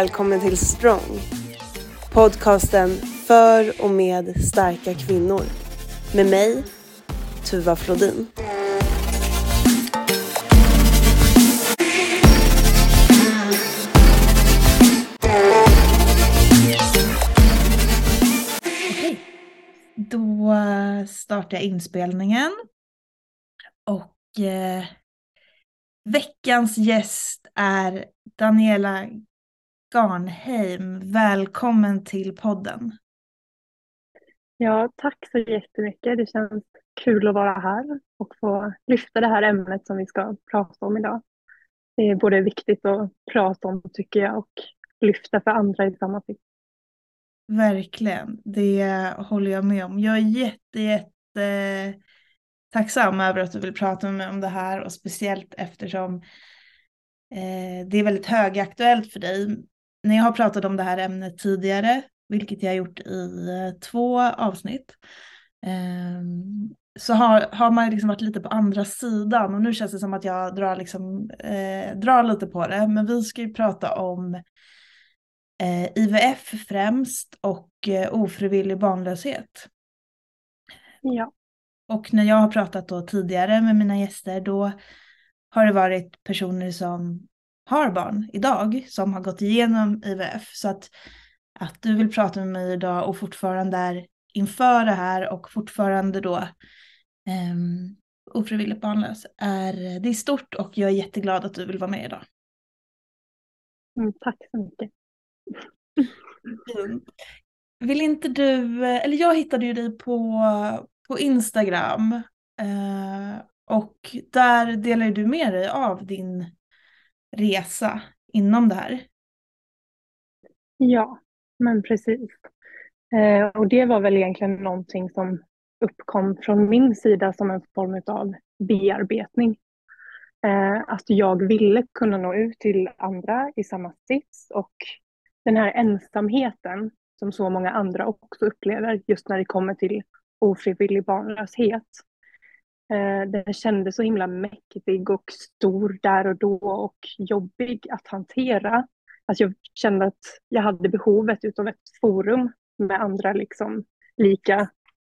välkommen till Strong. Podcasten för och med starka kvinnor. Med mig, Tuva Flodin. Okej. Då startar jag inspelningen. Och eh, veckans gäst är Daniela Garnheim. Välkommen till podden. Ja, tack så jättemycket. Det känns kul att vara här och få lyfta det här ämnet som vi ska prata om idag. Det är både viktigt att prata om tycker jag och lyfta för andra i samma sitt. Verkligen, det håller jag med om. Jag är jätte, jätte tacksam över att du vill prata med mig om det här och speciellt eftersom eh, det är väldigt högaktuellt för dig. När jag har pratat om det här ämnet tidigare, vilket jag har gjort i eh, två avsnitt, eh, så har, har man liksom varit lite på andra sidan och nu känns det som att jag drar, liksom, eh, drar lite på det. Men vi ska ju prata om eh, IVF främst och eh, ofrivillig barnlöshet. Ja, Och när jag har pratat då tidigare med mina gäster då har det varit personer som har barn idag som har gått igenom IVF. Så att, att du vill prata med mig idag och fortfarande är inför det här och fortfarande då um, ofrivilligt barnlös är, det är stort och jag är jätteglad att du vill vara med idag. mm, tack så mycket. Fint. Vill inte du, eller jag hittade ju dig på, på Instagram eh, och där delar du med dig av din resa inom det här. Ja, men precis. Eh, och det var väl egentligen någonting som uppkom från min sida som en form av bearbetning. Eh, att jag ville kunna nå ut till andra i samma sits och den här ensamheten som så många andra också upplever just när det kommer till ofrivillig barnlöshet. Eh, den kändes så himla mäktig och stor där och då och jobbig att hantera. Alltså jag kände att jag hade behovet utav ett forum med andra liksom lika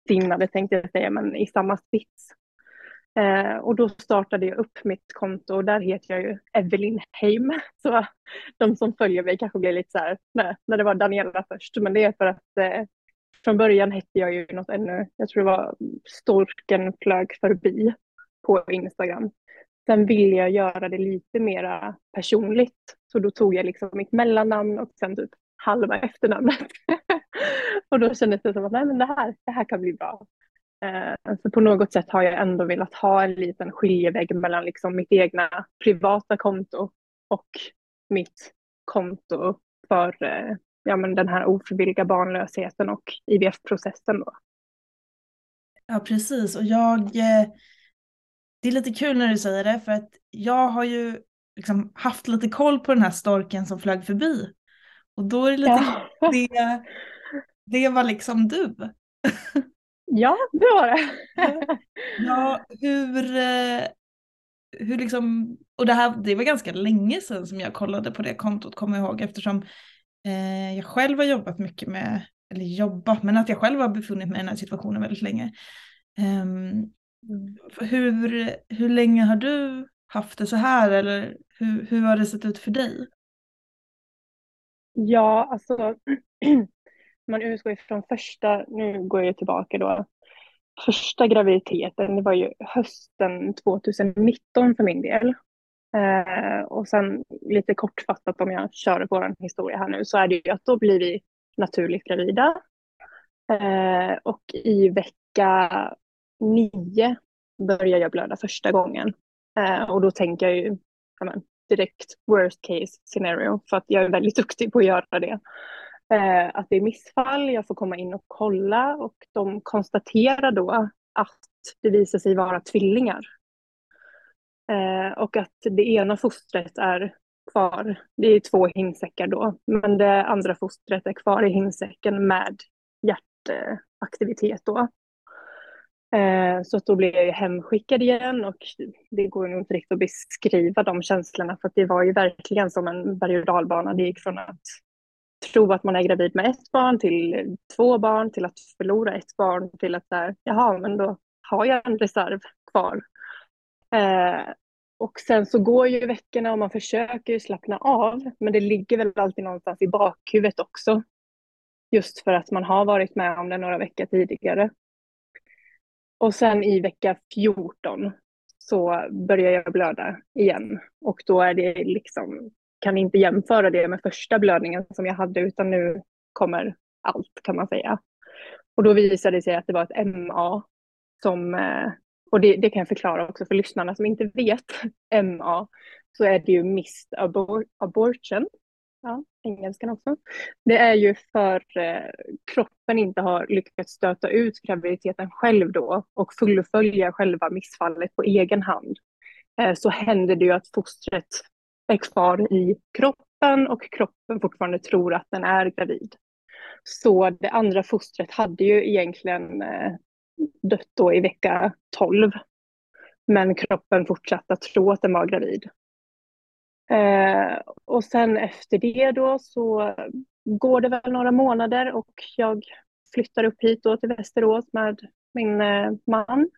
sinnade tänkte jag säga, men i samma sits. Eh, och då startade jag upp mitt konto och där heter jag ju Evelyn Heim. Så de som följer mig kanske blir lite så här, nej, när det var Daniela först, men det är för att eh, från början hette jag ju något ännu, jag tror det var Storken flög förbi på Instagram. Sen ville jag göra det lite mera personligt, så då tog jag liksom mitt mellannamn och sen typ halva efternamnet. och då kändes det typ som att nej men det här, det här kan bli bra. Eh, så på något sätt har jag ändå velat ha en liten skiljevägg mellan liksom mitt egna privata konto och mitt konto för eh, ja, men den här ofrivilliga barnlösheten och IVF-processen. Då. Ja precis och jag, eh, det är lite kul när du säger det för att jag har ju liksom haft lite koll på den här storken som flög förbi. Och då är det lite Ja. det, det var liksom du. ja, det var det. Ja, hur, eh, hur liksom, och det här, det var ganska länge sedan som jag kollade på det kontot, kommer jag ihåg, eftersom eh, jag själv har jobbat mycket med, eller jobbat, men att jag själv har befunnit mig i den här situationen väldigt länge. Ehm, hur, hur länge har du haft det så här, eller hur, hur har det sett ut för dig? Ja, alltså man utgår ifrån första, nu går jag tillbaka då, första graviditeten, det var ju hösten 2019 för min del. Eh, och sen lite kortfattat om jag kör vår historia här nu så är det ju att då blir vi naturligt gravida. Eh, och i vecka nio börjar jag blöda första gången. Eh, och då tänker jag ju ja, men, direkt worst case scenario för att jag är väldigt duktig på att göra det. Eh, att det är missfall, jag får komma in och kolla och de konstaterar då att det visar sig vara tvillingar. Eh, och att det ena fostret är kvar, det är två hingsäckar då, men det andra fostret är kvar i hingsäcken med hjärtaktivitet då. Eh, så att då blev jag hemskickad igen och det går nog inte riktigt att beskriva de känslorna för att det var ju verkligen som en berg och dalbana. Det gick från att tro att man är gravid med ett barn till två barn till att förlora ett barn till att där, jaha, men då har jag en reserv kvar. Eh, och sen så går ju veckorna och man försöker ju slappna av, men det ligger väl alltid någonstans i bakhuvudet också. Just för att man har varit med om det några veckor tidigare. Och sen i vecka 14 så börjar jag blöda igen och då är det liksom, kan inte jämföra det med första blödningen som jag hade utan nu kommer allt kan man säga. Och då visade det sig att det var ett MA som, eh, och det, det kan jag förklara också för lyssnarna som inte vet MA, så är det ju missed abor abortion ja, engelskan också. Det är ju för eh, kroppen inte har lyckats stöta ut graviditeten själv då och fullfölja själva missfallet på egen hand. Eh, så händer det ju att fostret är kvar i kroppen och kroppen fortfarande tror att den är gravid. Så det andra fostret hade ju egentligen eh, dött då i vecka 12. Men kroppen fortsatte att tro att den var gravid. Eh, och sen efter det då så går det väl några månader och jag flyttar upp hit då till Västerås med min eh, man.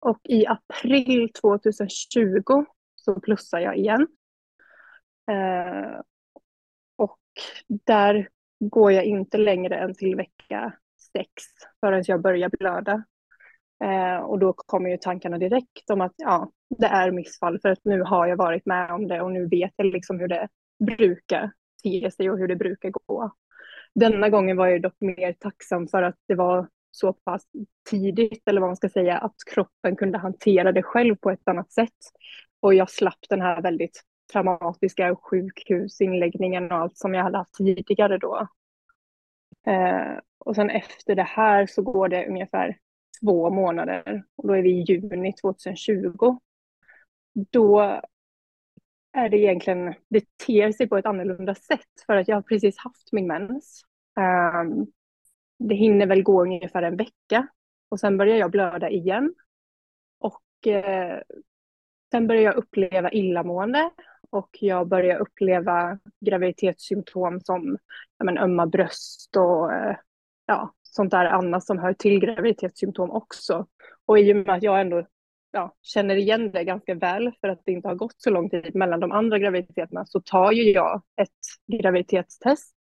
Och i april 2020 så plussar jag igen. Eh, och där går jag inte längre än till vecka sex förrän jag börjar blöda. Eh, och då kommer ju tankarna direkt om att ja, det är missfall för att nu har jag varit med om det och nu vet jag liksom hur det brukar te sig och hur det brukar gå. Denna gången var jag dock mer tacksam för att det var så pass tidigt, eller vad man ska säga, att kroppen kunde hantera det själv på ett annat sätt. Och jag slapp den här väldigt traumatiska sjukhusinläggningen och allt som jag hade haft tidigare då. Eh, och sen efter det här så går det ungefär två månader och då är vi i juni 2020. Då är det egentligen, det ter sig på ett annorlunda sätt för att jag har precis haft min mens. Um, det hinner väl gå ungefär en vecka och sen börjar jag blöda igen. Och eh, sen börjar jag uppleva illamående och jag börjar uppleva graviditetssymptom som ja, men, ömma bröst och eh, ja, sånt där annat som hör till graviditetssymptom också. Och i och med att jag ändå ja, känner igen det ganska väl för att det inte har gått så lång tid mellan de andra graviditeterna så tar ju jag ett graviditetstest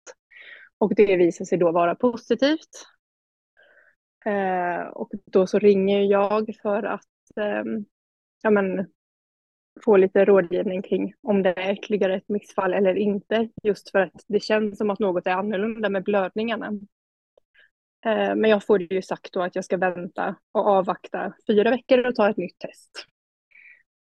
och det visar sig då vara positivt. Eh, och då så ringer jag för att eh, ja, men, få lite rådgivning kring om det är ytterligare ett missfall eller inte. Just för att det känns som att något är annorlunda med blödningarna. Eh, men jag får ju sagt då att jag ska vänta och avvakta fyra veckor och ta ett nytt test.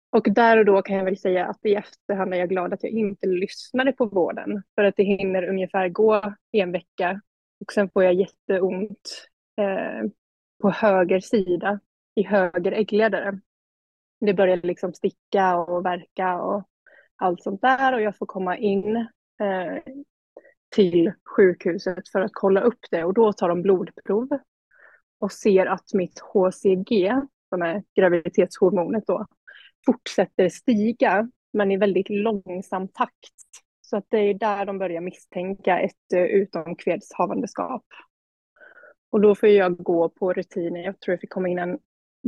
Och där och då kan jag väl säga att i efterhand är jag glad att jag inte lyssnade på vården. För att det hinner ungefär gå en vecka och sen får jag jätteont eh, på höger sida i höger äggledare. Det börjar liksom sticka och verka och allt sånt där och jag får komma in eh, till sjukhuset för att kolla upp det och då tar de blodprov och ser att mitt HCG, som är graviditetshormonet då, fortsätter stiga men i väldigt långsam takt. Så att det är där de börjar misstänka ett eh, utomkvedshavandeskap. Och då får jag gå på rutiner, jag tror jag fick komma in en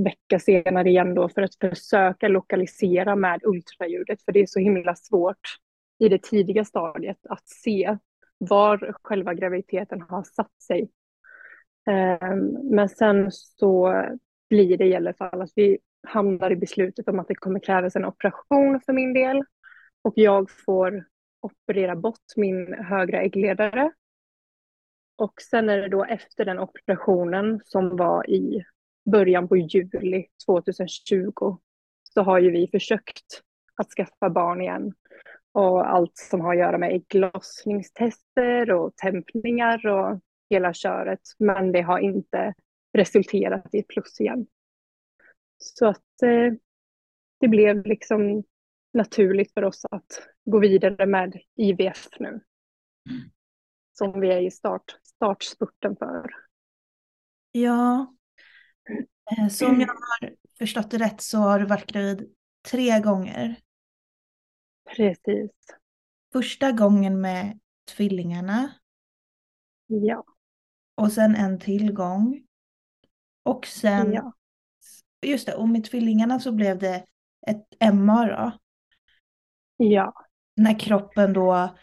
vecka senare igen då för att försöka lokalisera med ultraljudet för det är så himla svårt i det tidiga stadiet att se var själva graviditeten har satt sig. Ehm, men sen så blir det i alla fall att vi hamnar i beslutet om att det kommer krävas en operation för min del och jag får operera bort min högra äggledare. Och sen är det då efter den operationen som var i början på juli 2020 så har ju vi försökt att skaffa barn igen och allt som har att göra med ägglossningstester och tämpningar och hela köret. Men det har inte resulterat i ett plus igen. Så att eh, det blev liksom naturligt för oss att gå vidare med IVF nu. Som vi är i start, startspurten för. Ja, Eh, så om jag har förstått det rätt så har du varit gravid tre gånger. Precis. Första gången med tvillingarna Ja. och sen en till gång. Och sen, ja. just det, och med tvillingarna så blev det ett MA då. Ja. När kroppen då,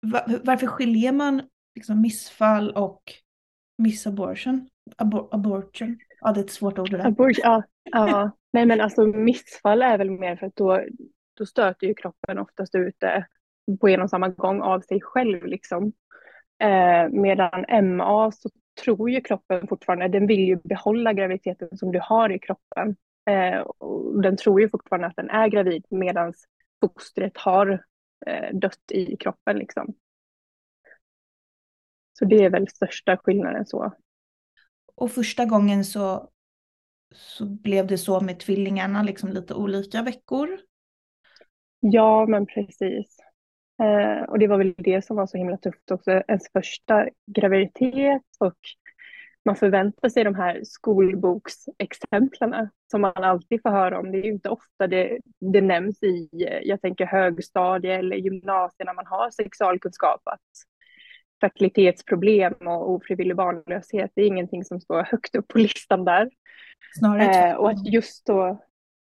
va- varför skiljer man liksom missfall och missabortion? Abor abortion? Ja, det är ett svårt ord det där. Abort, ja, ja. Nej men alltså missfall är väl mer för att då, då stöter ju kroppen oftast ut det på en och samma gång av sig själv liksom. Eh, medan MA så tror ju kroppen fortfarande, den vill ju behålla graviditeten som du har i kroppen. Eh, och den tror ju fortfarande att den är gravid medan fostret har eh, dött i kroppen liksom. Så det är väl största skillnaden så. Och första gången så, så blev det så med tvillingarna, liksom lite olika veckor. Ja, men precis. Eh, och det var väl det som var så himla tufft också, ens första graviditet och man förväntar sig de här skolboksexemplen som man alltid får höra om. Det är ju inte ofta det, det nämns i, jag tänker högstadie eller gymnasiet när man har sexualkunskap att fertilitetsproblem och ofrivillig barnlöshet, det är ingenting som står högt upp på listan där. Snarare Eh, och att just då,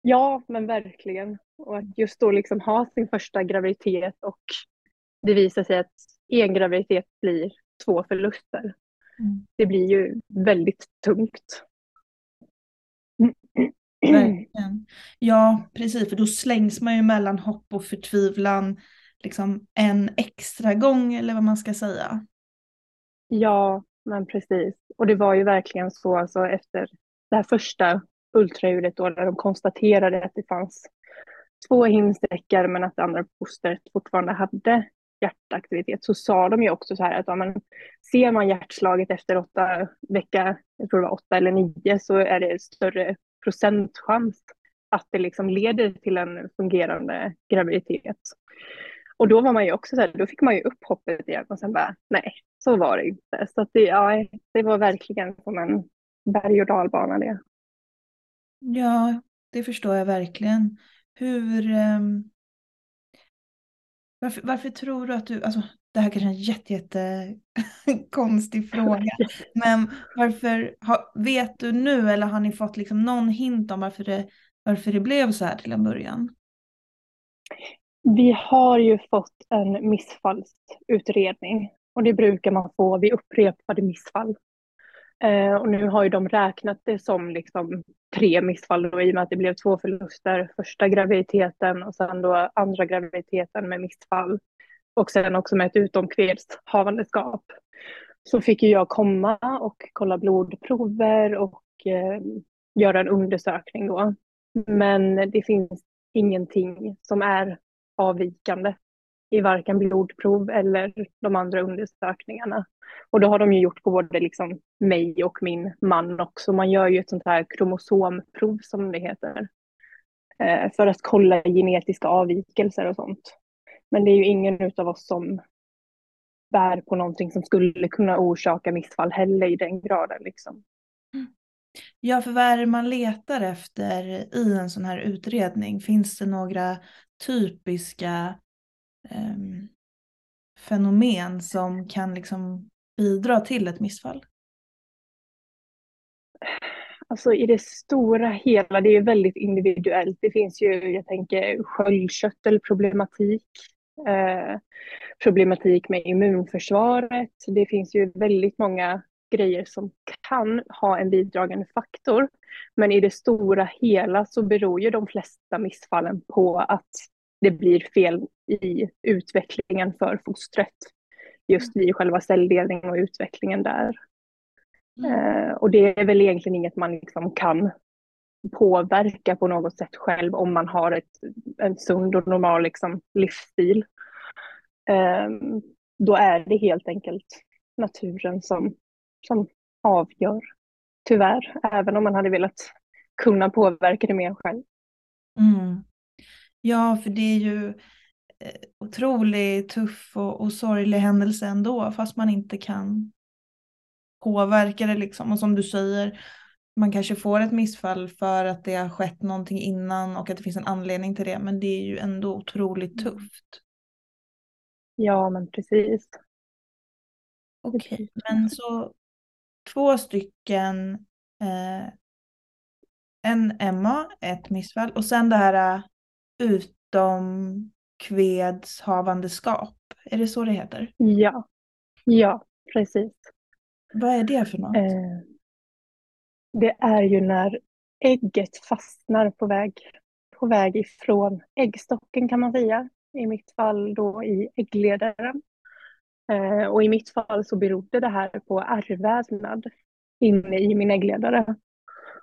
ja men verkligen, och att just då liksom ha sin första graviditet och det visar sig att en graviditet blir två förluster. Mm. Det blir ju väldigt tungt. Verkligen. Ja, precis, för då slängs man ju mellan hopp och förtvivlan liksom en extra gång eller vad man ska säga. Ja, men precis. Och det var ju verkligen så alltså, efter det här första ultraljudet då där de konstaterade att det fanns två himnsträckor men att det andra fostret fortfarande hade hjärtaktivitet så sa de ju också så här att ja, men, ser man hjärtslaget efter åtta vecka, jag tror det var åtta eller nio, så är det större procentchans att det liksom leder till en fungerande graviditet. Och då var man ju också så här, då fick man ju upp hoppet igen och sen bara nej, så var det inte. Så att det, ja, det var verkligen som en berg och dalbana det. Ja, det förstår jag verkligen. Hur... Um, varför, varför tror du att du... Alltså, det här kanske är en jätte, jätte konstig fråga. Men varför... Har, vet du nu eller har ni fått liksom någon hint om varför det, varför det blev så här till en början? Vi har ju fått en missfallsutredning och det brukar man få vid upprepade missfall. Eh, och nu har ju de räknat det som liksom tre missfall då, i och med att det blev två förluster. Första graviditeten och sen då andra graviditeten med missfall. Och sen också med ett utomkvedshavandeskap. Så fick ju jag komma och kolla blodprover och eh, göra en undersökning då. Men det finns ingenting som är avvikande i varken blodprov eller de andra undersökningarna. Och då har de ju gjort på både liksom mig och min man också. Man gör ju ett sånt här kromosomprov som det heter. Eh, för att kolla genetiska avvikelser och sånt. Men det är ju ingen av oss som bär på någonting som skulle kunna orsaka missfall heller i den graden. Liksom. Mm. Ja, för vad är det man letar efter i en sån här utredning? Finns det några typiska em, fenomen som kan liksom bidra till ett missfall? Alltså i det stora hela, det är ju väldigt individuellt. Det finns ju, jag tänker, sköldkörtelproblematik, eh, problematik med immunförsvaret. Det finns ju väldigt många grejer som kan ha en bidragande faktor. Men i det stora hela så beror ju de flesta missfallen på att det blir fel i utvecklingen för fostret. Just vid själva celldelning och utvecklingen där. Eh, och det är väl egentligen inget man liksom kan påverka på något sätt själv om man har ett, en sund och normal liksom, livsstil. Eh, då är det helt enkelt naturen som, som avgör. Tyvärr, även om man hade velat kunna påverka det mer själv. Mm. Ja, för det är ju eh, otroligt tuff och, och sorglig händelse ändå, fast man inte kan påverka det liksom. Och som du säger, man kanske får ett missfall för att det har skett någonting innan och att det finns en anledning till det. Men det är ju ändå otroligt Mm. tufft. Ja, men precis. Okej, men så två stycken. Eh, en Emma, ett missfall och sen det här eh, utomkvedshavandeskap. Är det så det heter? Ja, ja, precis. Vad är det för något? Eh, det är ju när ägget fastnar på väg, på väg ifrån äggstocken kan man säga. I mitt fall då i äggledaren. Eh, och i mitt fall så berodde det här på ärrvävnad inne i min äggledare.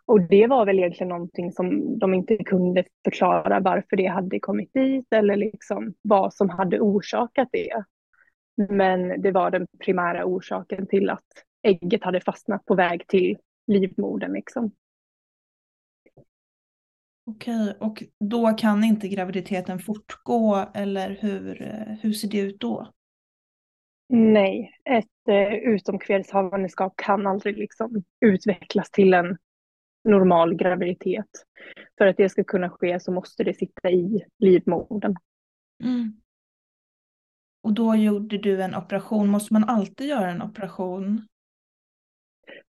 Och det var väl egentligen någonting som de inte kunde förklara varför det hade kommit dit eller liksom vad som hade orsakat det. Men det var den primära orsaken till att ägget hade fastnat på väg till livmodern. Liksom. Okej, och då kan inte graviditeten fortgå eller hur, eh, hur ser det ut då? Nej, ett eh, utomkvedshavandeskap kan aldrig liksom utvecklas till en normal graviditet. För att det ska kunna ske så måste det sitta i livmodern. Mm. Och då gjorde du en operation. Måste man alltid göra en operation?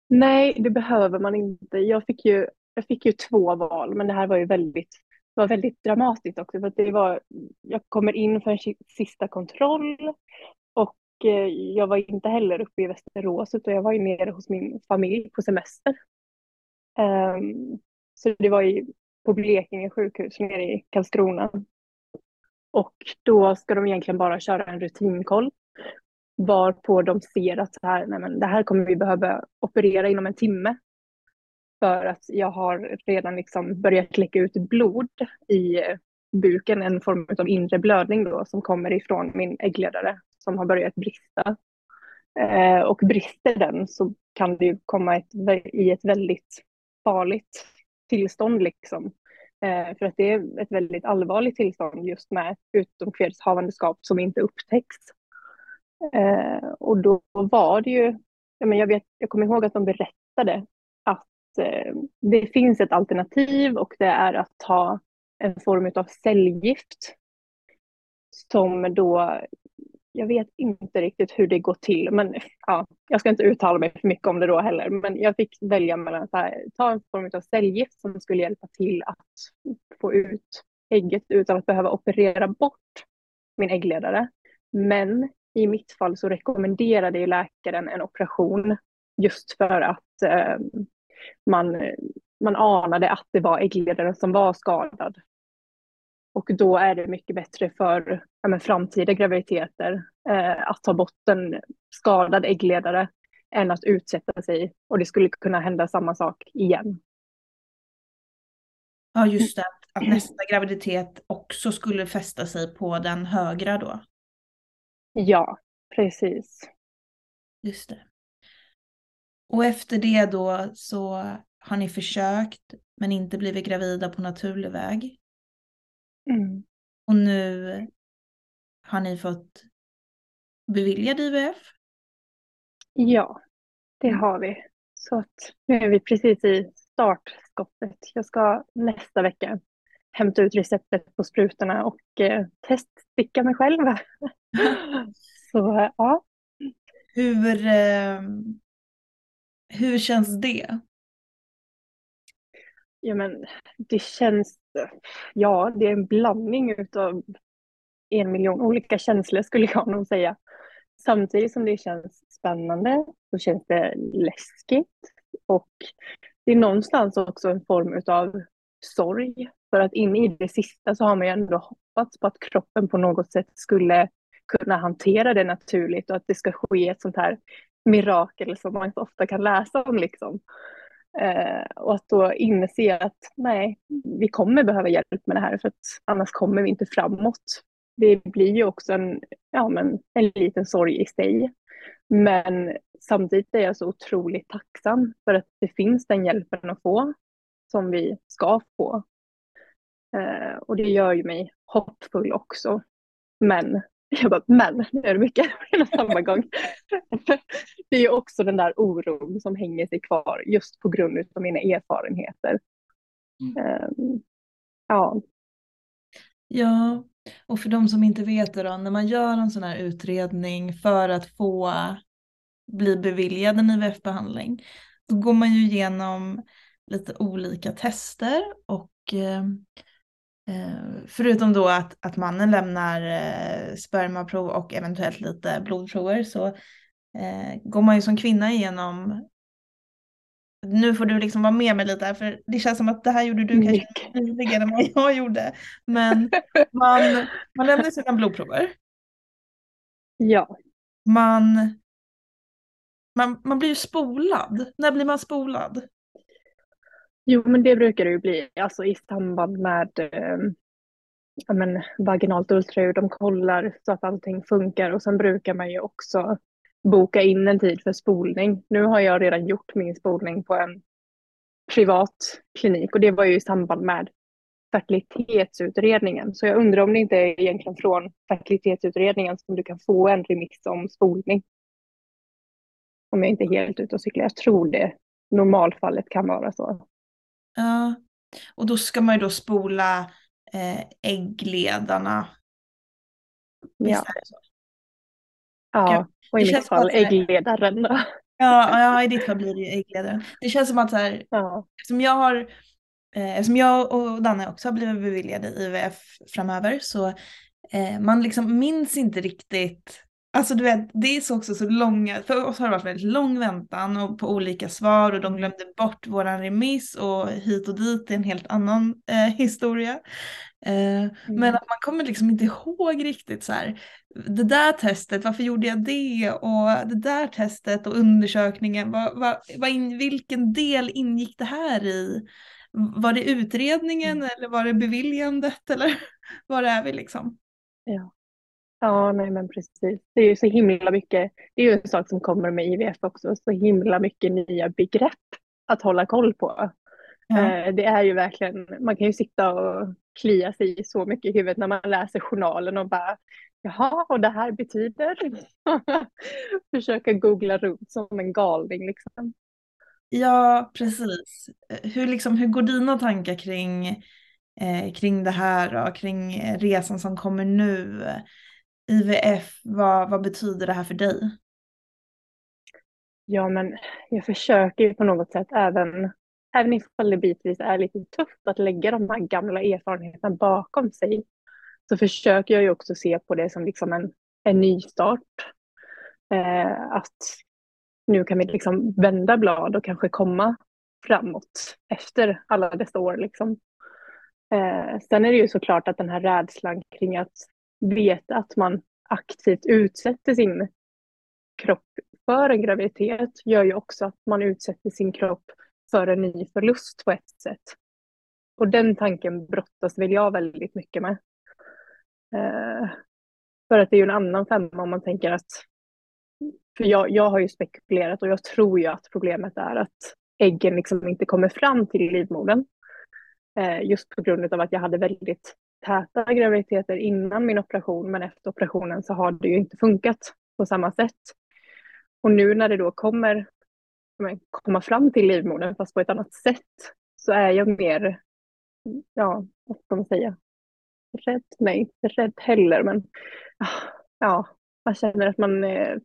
Nej, det behöver man inte. Jag fick ju, jag fick ju två val, men det här var ju väldigt, var väldigt dramatiskt också. För det var, jag kommer in för en si- sista kontroll och eh, jag var inte heller uppe i Västerås utan jag var ju nere hos min familj på semester. Um, så det var ju på Blekinge sjukhus nere i Karlskrona. Och då ska de egentligen bara köra en rutinkoll varpå de ser att så här, nej men det här kommer vi behöva operera inom en timme. För att jag har redan liksom börjat läcka ut blod i buken, en form av inre blödning då som kommer ifrån min äggledare som har börjat brista. Eh, och brister den så kan det ju komma ett, i ett väldigt farligt tillstånd liksom. Eh, för att det är ett väldigt allvarligt tillstånd just med utomkvedshavandeskap som inte upptäcks. Eh, och då var det ju, ja, men jag, vet, jag kommer ihåg att de berättade att eh, det finns ett alternativ och det är att ta en form av cellgift som då, jag vet inte riktigt hur det går till, men ja, jag ska inte uttala mig för mycket om det då heller, men jag fick välja mellan att ta en form av cellgift som skulle hjälpa till att få ut ägget utan att behöva operera bort min äggledare. Men i mitt fall så rekommenderade ju läkaren en operation just för att eh, man, man anade att det var äggledaren som var skadad. Och då är det mycket bättre för ja, men framtida graviditeter eh, att ta bort en skadad äggledare än att utsätta sig och det skulle kunna hända samma sak igen. Ja, just det. Att nästa graviditet också skulle fästa sig på den högra då. Ja, precis. Just det. Och efter det då så har ni försökt men inte blivit gravida på naturlig väg. Mm. Och nu har ni fått beviljad IVF. Ja, det Mm. har vi. Så att nu är vi precis i startskottet. Jag ska nästa vecka hämta ut receptet på sprutorna och eh, teststicka mig själv. Så ja, Hur, eh, hur känns det? Ja men det känns, ja det är en blandning utav en miljon olika känslor skulle jag nog säga. Samtidigt som det känns spännande så känns det läskigt och det är någonstans också en form utav sorg. För att in i det sista så har man ju ändå hoppats på att kroppen på något sätt skulle kunna hantera det naturligt och att det ska ske ett sånt här mirakel som man så ofta kan läsa om liksom. Eh, och att då inse att nej, vi kommer behöva hjälp med det här för att annars kommer vi inte framåt. Det blir ju också en, ja, men, en liten sorg i sig. Men samtidigt är jag så otroligt tacksam för att det finns den hjälpen att få som vi ska få. Eh, och det gör ju mig hoppfull också. Men jag bara, men nu är det mycket på samma gång. det är ju också den där oron som hänger sig kvar just på grund av mina erfarenheter. Mm. Um, ja. Ja, och för de som inte vet det då, när man gör en sån här utredning för att få bli beviljad en IVF-behandling, då går man ju igenom lite olika tester och eh, eh, förutom då att, att mannen lämnar eh, spermaprov och eventuellt lite blodprover så eh, går man ju som kvinna igenom nu får du liksom vara med mig lite här för det känns som att det här gjorde du kanske tydligare än vad jag gjorde. Men man, man lämnar sina blodprover. Ja. Man, man, man blir ju spolad. När blir man spolad? Jo, men det brukar det ju bli, alltså i samband med eh, men, vaginalt ultraljud. De kollar så att allting funkar och sen brukar man ju också boka in en tid för spolning. Nu har jag redan gjort min spolning på en privat klinik och det var ju i samband med fertilitetsutredningen. Så jag undrar om det inte är egentligen från fertilitetsutredningen som du kan få en remiss om spolning. Om jag inte är helt ute och cyklar. Jag tror det normalfallet kan vara så. Ja, och då ska man ju då spola eh, äggledarna. Visst ja. Ja, och i mitt fall äggledaren då. Ja, ja, i ditt fall blir det ju äggledaren. Det känns som att så här, ja. eftersom jag har eh, Eftersom jag och Danne också har blivit beviljade IVF framöver så eh, man liksom minns inte riktigt Alltså du vet, det är så också så långa, för oss har det varit väldigt lång väntan och på olika svar och de glömde bort våran remiss och hit och dit är en helt annan eh, historia. Eh, mm. Men att man kommer liksom inte ihåg riktigt så här, det där testet, varför gjorde jag det och det där testet och undersökningen, vad, vad, vad in, vilken del ingick det här i? Var det utredningen mm. eller var det beviljandet eller var är vi liksom? Ja. Ja, nej men precis. Det är ju så himla mycket, det är ju en sak som kommer med IVF också, så himla mycket nya begrepp att hålla koll på. Eh, det är ju verkligen, man kan ju sitta och klia sig så mycket i huvudet när man läser journalen och bara Jaha, och det här betyder? Försöka googla runt som en galning liksom. Ja, precis. Hur, liksom, hur går dina tankar kring, eh, kring det här och kring resan som kommer nu? IVF, vad, vad betyder det här för dig? Ja, men jag försöker ju på något sätt även, även ifall det bitvis är lite tufft att lägga de här gamla erfarenheterna bakom sig, så försöker jag ju också se på det som liksom en, en ny start. Eh, att nu kan vi liksom vända blad och kanske komma framåt efter alla dessa år. Liksom. Eh, sen är det ju såklart att den här rädslan kring att veta att man aktivt utsätter sin kropp för en graviditet gör ju också att man utsätter sin kropp för en ny förlust på ett sätt. Och den tanken brottas väl jag väldigt mycket med. Eh, för att det är ju en annan femma om man tänker att, för jag, jag har ju spekulerat och jag tror ju att problemet är att äggen liksom inte kommer fram till livmodern. Eh, just på grund av att jag hade väldigt täta graviditeter innan min operation men efter operationen så har det ju inte funkat på samma sätt. Och nu när det då kommer komma fram till livmodern fast på ett annat sätt så är jag mer, ja, vad ska man säga, rädd? Nej, inte rädd heller men ah, ja, man känner att man, eh,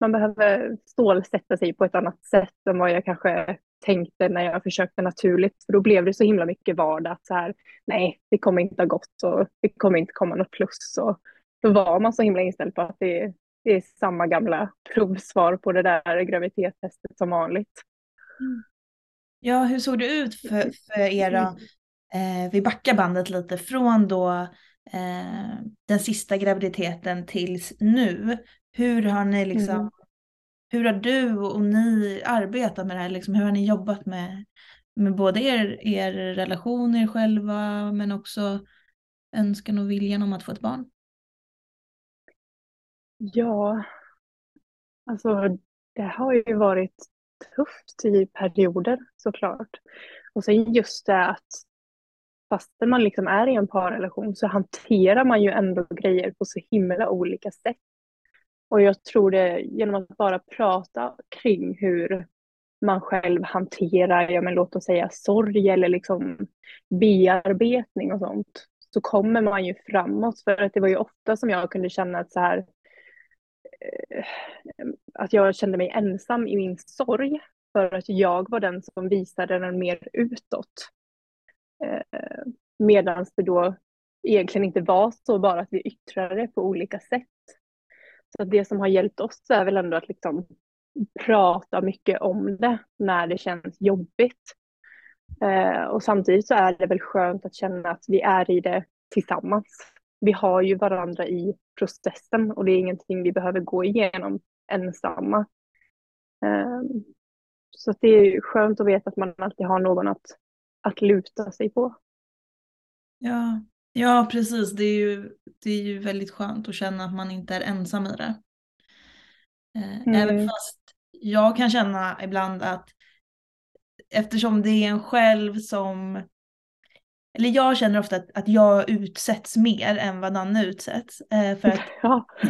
man behöver stålsätta sig på ett annat sätt än vad jag kanske tänkte när jag försökte naturligt. För då blev det så himla mycket vardag. Att så här, nej, det kommer inte ha gått och det kommer inte komma något plus. Och då var man så himla inställd på att det, det är samma gamla provsvar på det där graviditetstestet som vanligt. Mm. Ja, hur såg det ut för, för er då? Eh, vi backar bandet lite från då eh, den sista graviditeten tills nu. Hur har ni liksom mm hur har du och ni arbetat med det här? Liksom, hur har ni jobbat med, med både er, er relation, er själva, men också önskan och viljan om att få ett barn? Ja, alltså det har ju varit tufft i perioder såklart. Och sen just det att fastän man liksom är i en parrelation så hanterar man ju ändå grejer på så himla olika sätt. Och jag tror det genom att bara prata kring hur man själv hanterar, ja men låt oss säga sorg eller liksom bearbetning och sånt, så kommer man ju framåt. För att det var ju ofta som jag kunde känna att så här, eh, att jag kände mig ensam i min sorg för att jag var den som visade den mer utåt. Eh, Medan det då egentligen inte var så, bara att vi yttrade det på olika sätt. Så det som har hjälpt oss är väl ändå att liksom prata mycket om det när det känns jobbigt. Eh, och samtidigt så är det väl skönt att känna att vi är i det tillsammans. Vi har ju varandra i processen och det är ingenting vi behöver gå igenom ensamma. Eh, så det är skönt att veta att man alltid har någon att, att luta sig på. Ja, ja precis. Det är, ju, det är ju väldigt skönt att känna att man inte är ensam i det. Eh, mm. Även fast jag kan känna ibland att eftersom det är en själv som eller jag känner ofta att, att jag utsätts mer än vad Nanne utsätts. Eh, för att, ja.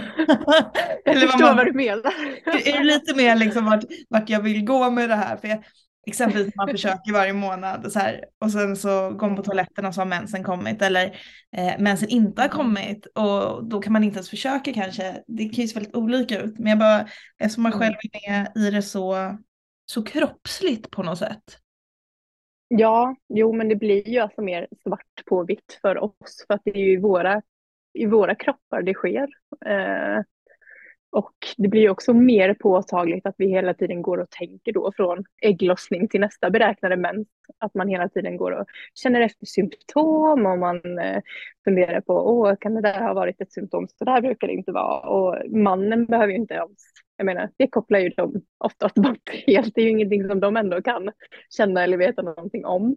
jag eller förstår vad, man, vad du menar. är det lite mer liksom vart, vart jag vill gå med det här? För jag, exempelvis man försöker varje månad och, så här, och sen så går man på toaletten och så har mensen kommit eller eh, mensen inte har kommit och då kan man inte ens försöka kanske. Det kan ju se väldigt olika ut men jag bara, eftersom man själv är med i det så, så kroppsligt på något sätt. Ja, jo men det blir ju alltså mer svart på vitt för oss för att det är ju i våra, i våra kroppar det sker. Eh, och det blir också mer påtagligt att vi hela tiden går och tänker då från ägglossning till nästa beräknade mens. Att man hela tiden går och känner efter symptom och man eh, funderar på, åh, kan det där ha varit ett symptom? Så där brukar det inte vara. Och mannen behöver ju inte alls, jag menar, det kopplar ju de oftast bort helt. Det är ju ingenting som de ändå kan känna eller veta någonting om.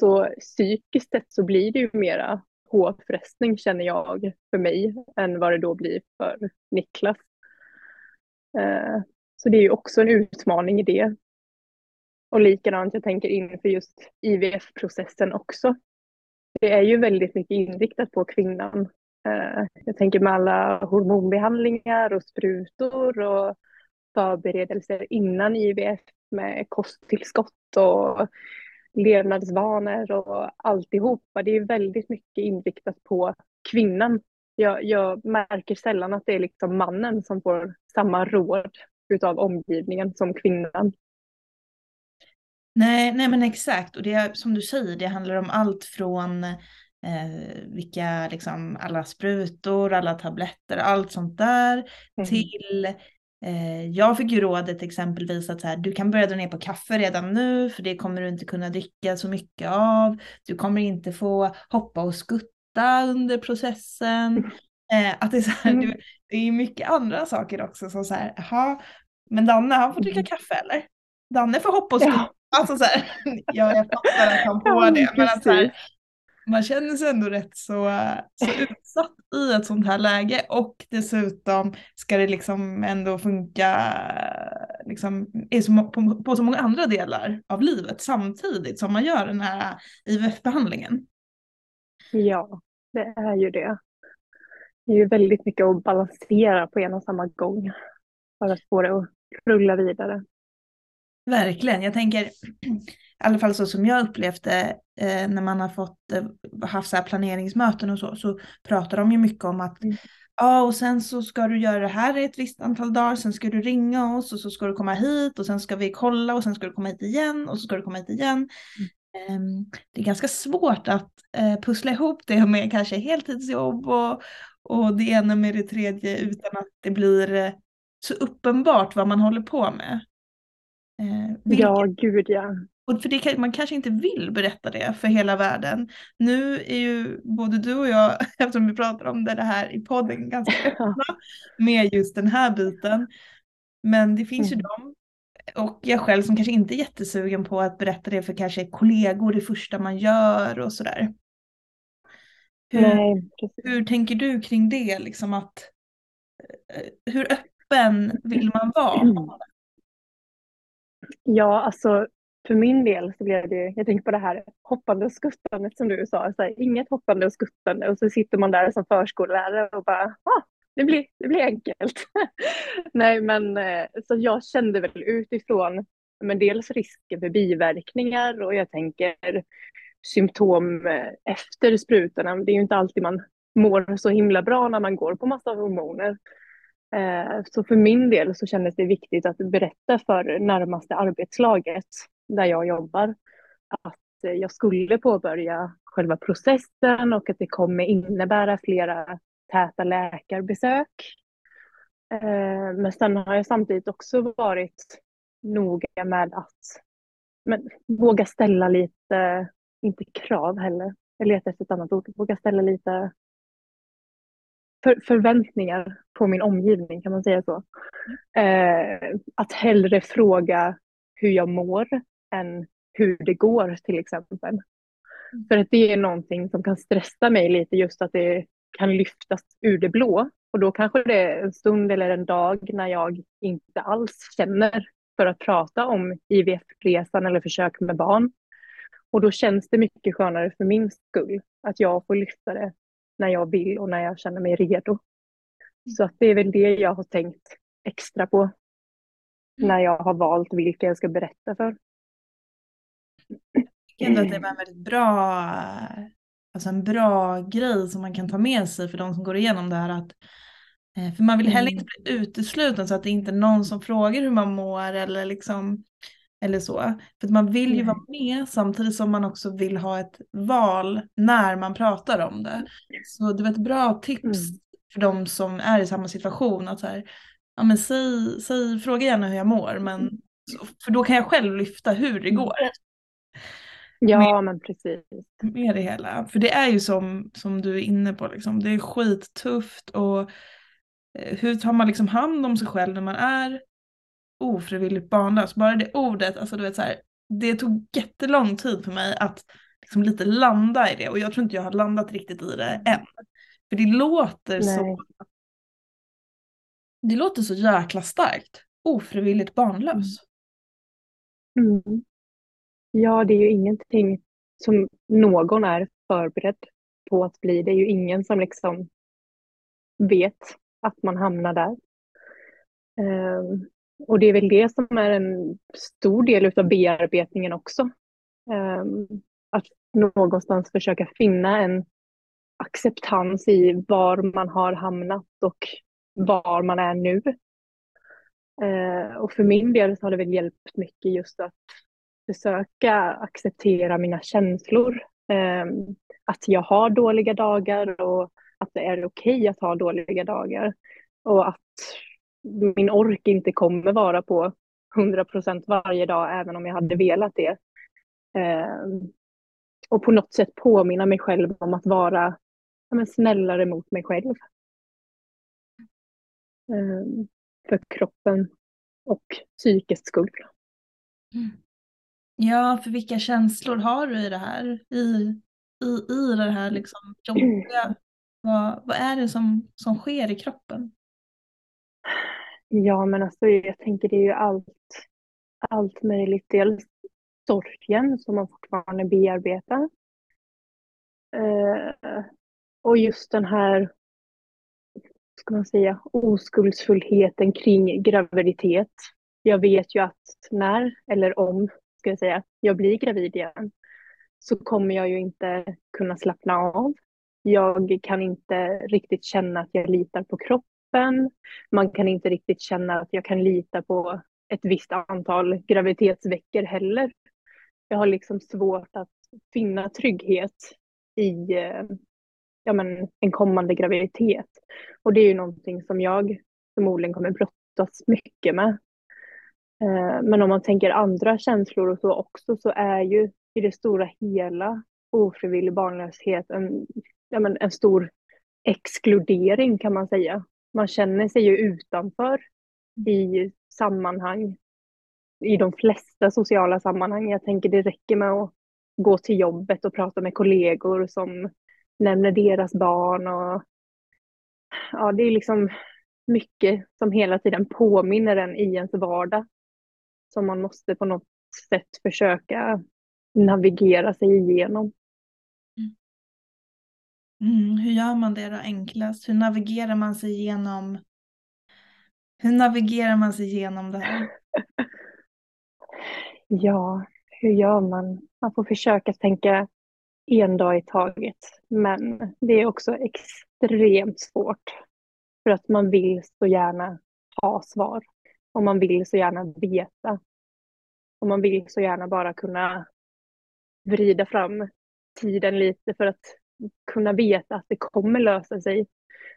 Så psykiskt sett så blir det ju mera påfrestning känner jag för mig än vad det då blir för Niklas. Eh, så det är ju också en utmaning i det. Och likadant, jag tänker inför just IVF-processen också. Det är ju väldigt mycket inriktat på kvinnan. Eh, jag tänker med alla hormonbehandlingar och sprutor och förberedelser innan IVF med kosttillskott och levnadsvanor och alltihopa. Det är väldigt mycket inriktat på kvinnan jag, jag märker sällan att det är liksom mannen som får samma råd utav omgivningen som kvinnan. Nej, nej men exakt och det som du säger, det handlar om allt från eh, vilka, liksom alla sprutor, alla tabletter, allt sånt där mm. till eh, jag fick ju rådet exempelvis att så här, du kan börja dra ner på kaffe redan nu för det kommer du inte kunna dricka så mycket av. Du kommer inte få hoppa och skutta under processen. Eh, att det är så här, mm. det är mycket andra saker också som så här, jaha, men Danne han får dricka mm. kaffe eller? Danne får hoppa och skutta. Ja. Alltså så här, ja, jag fattar att han får ja, det, men att så här, man känner sig ändå rätt så, så utsatt i ett sånt här läge och dessutom ska det liksom ändå funka liksom, på, på så många andra delar av livet samtidigt som man gör den här IVF-behandlingen. Ja, det är ju det. Det är ju väldigt mycket att balansera på en och samma gång för att få det att rulla vidare. Verkligen, jag tänker i alla fall så som jag upplevt det eh, när man har fått eh, haft så planeringsmöten och så, så pratar de ju mycket om att mm. ja och sen så ska du göra det här i ett visst antal dagar, sen ska du ringa oss och så ska du komma hit och sen ska vi kolla och sen ska du komma hit igen och så ska du komma hit igen. Mm. Ehm, det är ganska svårt att eh, pussla ihop det med kanske heltidsjobb och, och det ena med det tredje utan att det blir eh, så uppenbart vad man håller på med. Eh, vilket, ja, gud ja. Och för det, man kanske inte vill berätta det för hela världen. Nu är ju både du och jag, eftersom vi pratar om det här i podden, ganska öppna med just den här biten. Men det finns mm. ju de och jag själv som kanske inte är jättesugen på att berätta det för kanske kollegor det första man gör och sådär. Hur, Nej, hur tänker du kring det? Liksom att, eh, hur öppen vill man vara? Ja, alltså för min del så blev det, jag tänker på det här hoppande och skuttandet som du sa, så här, inget hoppande och skuttande och så sitter man där som förskollärare och bara, ah, det blir, det blir enkelt. Nej men eh, så jag kände väl utifrån, men dels risken för biverkningar och jag tänker symptom eh, efter sprutorna. Det är ju inte alltid man mår så himla bra när man går på massa hormoner. Eh, så för min del så kändes det viktigt att berätta för närmaste arbetslaget där jag jobbar att jag skulle påbörja själva processen och att det kommer innebära flera täta läkarbesök. Eh, men sen har jag samtidigt också varit noga med att men, våga ställa lite, inte krav heller, jag letar efter ett annat ord, våga ställa lite för, förväntningar på min omgivning, kan man säga så. Eh, att hellre fråga hur jag mår än hur det går till exempel. Mm. För att det är någonting som kan stressa mig lite, just att det kan lyftas ur det blå. Och då kanske det är en stund eller en dag när jag inte alls känner för att prata om IVF-resan eller försök med barn. Och då känns det mycket skönare för min skull att jag får lyfta det när jag vill och när jag känner mig redo. Så att det är väl det jag har tänkt extra på när jag har valt vilka jag ska berätta för. Jag tycker ändå att det var en väldigt bra, alltså en bra grej som man kan ta med sig för de som går igenom det här. Att, eh, för man vill heller inte bli utesluten så att det inte är någon som frågar hur man mår eller liksom eller så. För man vill ju vara med samtidigt som man också vill ha ett val när man pratar om det. Så det var ett bra tips mm. för de som är i samma situation. Att så här, ja, men säg, säg, fråga gärna hur jag mår, men, mm. för då kan jag själv lyfta hur det mm. går. Ja, men precis. Med det hela. För det är ju som, som du är inne på, liksom. det är skittufft och eh, hur tar man liksom hand om sig själv när man är ofrivilligt barnlös. Bara det ordet, alltså du vet så här, det tog jättelång tid för mig att liksom lite landa i det och jag tror inte jag har landat riktigt i det än. För det låter Nej. så det låter så jäkla starkt. Ofrivilligt barnlös. Mm. Ja, det är ju ingenting som någon är förberedd på att bli. Det är ju ingen som liksom vet att man hamnar där. Um, och det är väl det som är en stor del av bearbetningen också. Um, att någonstans försöka finna en acceptans i var man har hamnat och var man är nu. Uh, och för min del så har det väl hjälpt mycket just att försöka acceptera mina känslor. Ehm, att jag har dåliga dagar och att det är okej okay att ha dåliga dagar. Och att min ork inte kommer vara på 100 procent varje dag, även om jag hade velat det. Eh, och på något sätt påminna mig själv om att vara ja, men snällare mot mig själv. Eh, för kroppen och psykets skull. Mm. Ja, för vilka känslor har du i det här? I, i, i det här liksom jobbiga? Vad, vad är det som, som sker i kroppen? Ja, men alltså jag tänker det är ju allt, allt möjligt. Dels sorgen som man fortfarande bearbetar. Eh, och just den här, ska man säga, oskuldsfullheten kring graviditet. Jag vet ju att när, eller om, ska jag säga, jag blir gravid igen så kommer jag ju inte kunna slappna av. Jag kan inte riktigt känna att jag litar på kroppen. Man kan inte riktigt känna att jag kan lita på ett visst antal graviditetsveckor heller. Jag har liksom svårt att finna trygghet i eh, ja, men, en kommande graviditet. Och det är ju någonting som jag förmodligen kommer brottas mycket med. Eh, men om man tänker andra känslor och så också så är ju i det stora hela ofrivillig barnlöshet en, ja, men en stor exkludering kan man säga man känner sig ju utanför i sammanhang, i de flesta sociala sammanhang. Jag tänker det räcker med att gå till jobbet och prata med kollegor som nämner deras barn och ja, det är liksom mycket som hela tiden påminner en i ens vardag som man måste på något sätt försöka navigera sig igenom. Mm, hur gör man det då enklast? Hur navigerar man sig igenom hur navigerar man sig igenom det här? ja, hur gör man? Man får försöka tänka en dag i taget. Men det är också extremt svårt. För att man vill så gärna ha svar. Och man vill så gärna veta. Och man vill så gärna bara kunna vrida fram tiden lite för att kunna veta att det kommer lösa sig.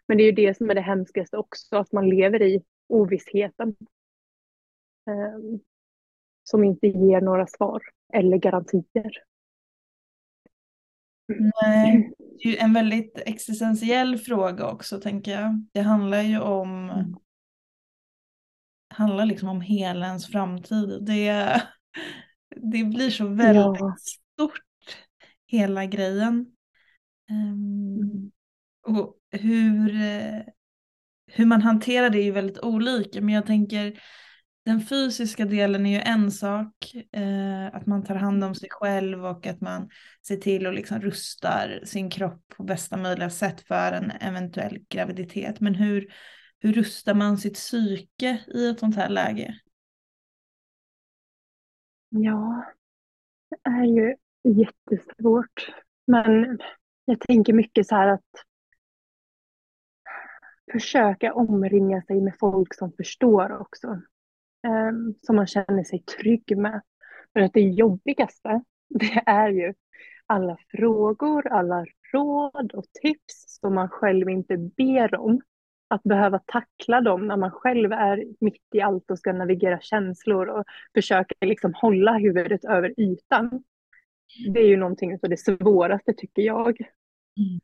Men det är ju det som är det hemskaste också, att man lever i ovissheten. Um, som inte ger några svar eller garantier. Nej, det är ju en väldigt existentiell fråga också tänker jag. Det handlar ju om mm. Handlar liksom om hela ens framtid. Det, det blir så väldigt ja. stort hela grejen. Um, mm. Och hur, hur man hanterar det är ju väldigt olika men jag tänker den fysiska delen är ju en sak, eh, att man tar hand om sig själv och att man ser till och liksom rustar sin kropp på bästa möjliga sätt för en eventuell graviditet. Men hur, hur rustar man sitt psyke i ett sånt här läge? Ja, det är ju jättesvårt. Men jag tänker mycket så här att försöka omringa sig med folk som förstår också. Ehm, som man känner sig trygg med. För att det jobbigaste, det är ju alla frågor, alla råd och tips som man själv inte ber om. Att behöva tackla dem när man själv är mitt i allt och ska navigera känslor och försöka liksom hålla huvudet över ytan. Det är ju någonting av det svåraste tycker jag. Mm.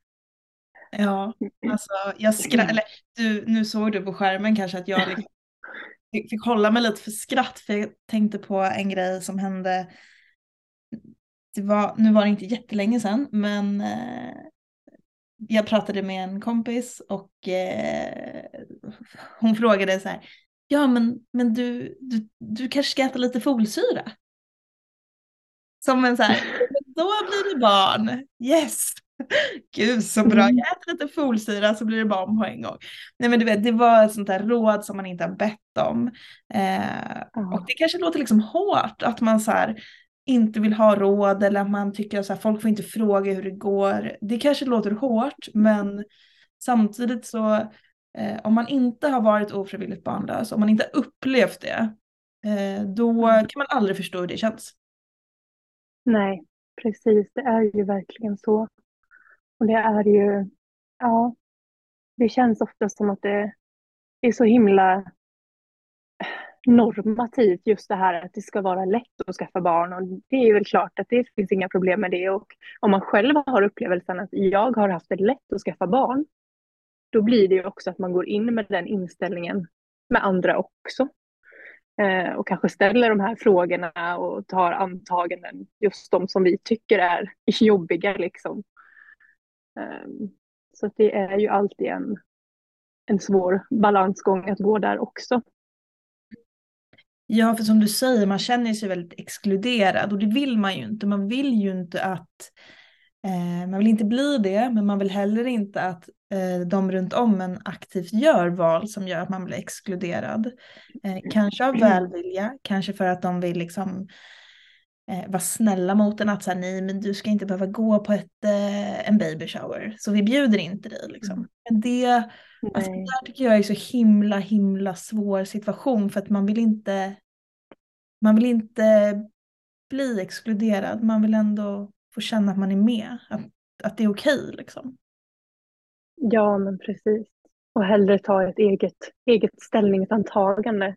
Ja, alltså jag skratt, eller du, nu såg du på skärmen kanske att jag liksom fick hålla mig lite för skratt för jag tänkte på en grej som hände. Det var, nu var det inte jättelänge sedan men eh, jag pratade med en kompis och eh, hon frågade så här. Ja men, men du, du, du kanske ska äta lite folsyra? Som en så här, då blir det barn. Yes! Gud så bra, mm. jag äter lite folsyra så blir det barn på en gång. Nej men du vet, det var ett sånt där råd som man inte har bett om. Eh. Och det kanske låter liksom hårt att man så här, inte vill ha råd eller att man tycker att folk får inte fråga hur det går. Det kanske låter hårt men samtidigt så eh, om man inte har varit ofrivilligt barnlös, om man inte upplevt det, eh, då mm. kan man aldrig förstå hur det känns. Nej, precis. Det är ju verkligen så. Och det är ju, ja, det känns ofta som att det är så himla normativt just det här att det ska vara lätt att skaffa barn och det är väl klart att det finns inga problem med det och om man själv har upplevelsen att jag har haft det lätt att skaffa barn då blir det ju också att man går in med den inställningen med andra också. Eh, och kanske ställer de här frågorna och tar antaganden, just de som vi tycker är jobbiga liksom. Eh, så det är ju alltid en, en svår balansgång att gå där också. Ja, för som du säger, man känner sig väldigt exkluderad och det vill man ju inte. Man vill ju inte att eh, man vill inte bli det, men man vill heller inte att eh, de runt om en aktivt gör val som gör att man blir exkluderad. Eh, kanske av välvilja, kanske för att de vill liksom eh, vara snälla mot en att säga nej men du ska inte behöva gå på ett, eh, en baby shower så vi bjuder inte dig liksom. Mm. Men det, alltså, det där tycker jag är så himla himla svår situation för att man vill inte man vill inte bli exkluderad, man vill ändå få känna att man är med, att, att det är okej okay, liksom. Ja men precis. Och hellre ta ett eget, eget ställningsantagande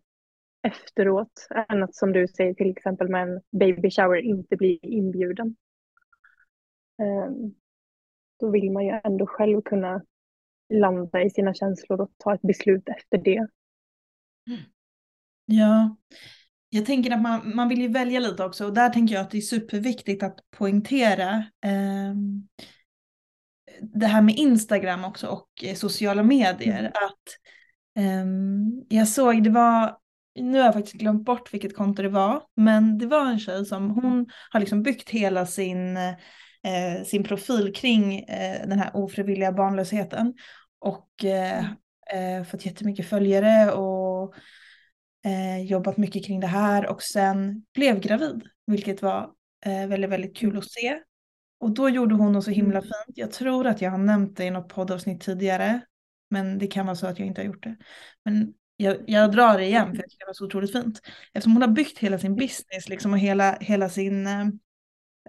efteråt än att som du säger till exempel med en baby shower inte bli inbjuden. Um, då vill man ju ändå själv kunna landa i sina känslor och ta ett beslut efter det. Ja, jag tänker att man, man vill ju välja lite också och där tänker jag att det är superviktigt att poängtera eh, det här med Instagram också och sociala medier. Mm. Att eh, Jag såg, det var nu har jag faktiskt glömt bort vilket konto det var, men det var en tjej som hon har liksom byggt hela sin, eh, sin profil kring eh, den här ofrivilliga barnlösheten och eh, eh, fått jättemycket följare och eh, jobbat mycket kring det här och sen blev gravid, vilket var eh, väldigt, väldigt kul att se. Och då gjorde hon något så himla Mm. fint. Jag tror att jag har nämnt det i något poddavsnitt tidigare, men det kan vara så att jag inte har gjort det. Men jag, jag drar det igen för jag tycker det var så otroligt fint. Eftersom hon har byggt hela sin business liksom, och hela, hela sin eh,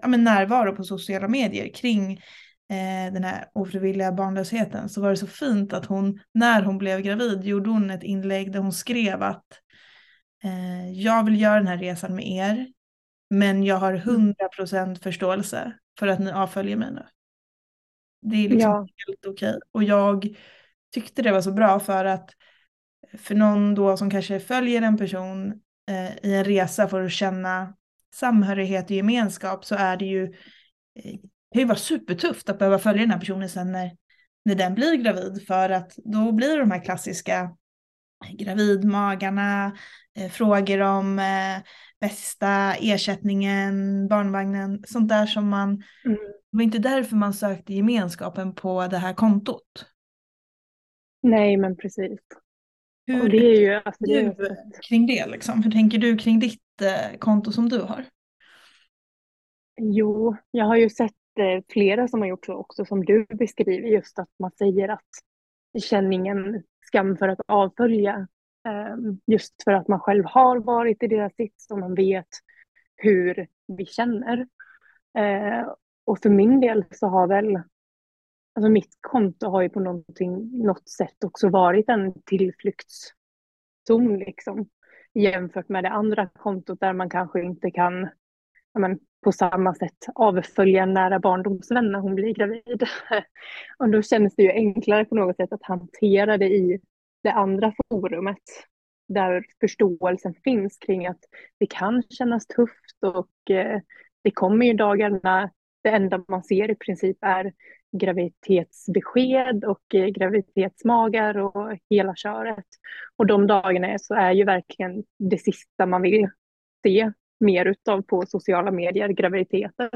ja, men närvaro på sociala medier kring eh, den här ofrivilliga barnlösheten så var det så fint att hon, när hon blev gravid, gjorde hon ett inlägg där hon skrev att eh, jag vill göra den här resan med er, men jag har 100% förståelse för att ni avföljer mig nu. Det är liksom Ja. helt okej. Och jag tyckte det var så bra för att för någon då som kanske följer en person eh, i en resa för att känna samhörighet och gemenskap så är det ju, eh, det kan ju vara supertufft att behöva följa den här personen sen när, när den blir gravid för att då blir de här klassiska gravidmagarna, eh, frågor om eh, bästa ersättningen, barnvagnen, sånt där som man, Mm. det var inte därför man sökte gemenskapen på det här kontot. Nej, men precis. Hur det är ju... Alltså, det är tänker du kring det liksom? Hur tänker du kring ditt eh, konto som du har? Jo, jag har ju sett eh, flera som har gjort så också som du beskriver just att man säger att känn ingen skam för att avfölja. Eh, just för att man själv har varit i deras sits och man vet hur vi känner. Eh, och för min del så har väl, alltså mitt konto har ju på något sätt också varit en tillflyktszon liksom. Jämfört med det andra kontot där man kanske inte kan men, på samma sätt avfölja en nära barndomsvän när hon blir gravid. och då känns det ju enklare på något sätt att hantera det i det andra forumet där förståelsen finns kring att det kan kännas tufft och eh, det kommer ju dagar när det enda man ser i princip är graviditetsbesked och eh, graviditetsmagar och hela köret. Och de dagarna så är ju verkligen det sista man vill se mer utav på sociala medier, graviditeter.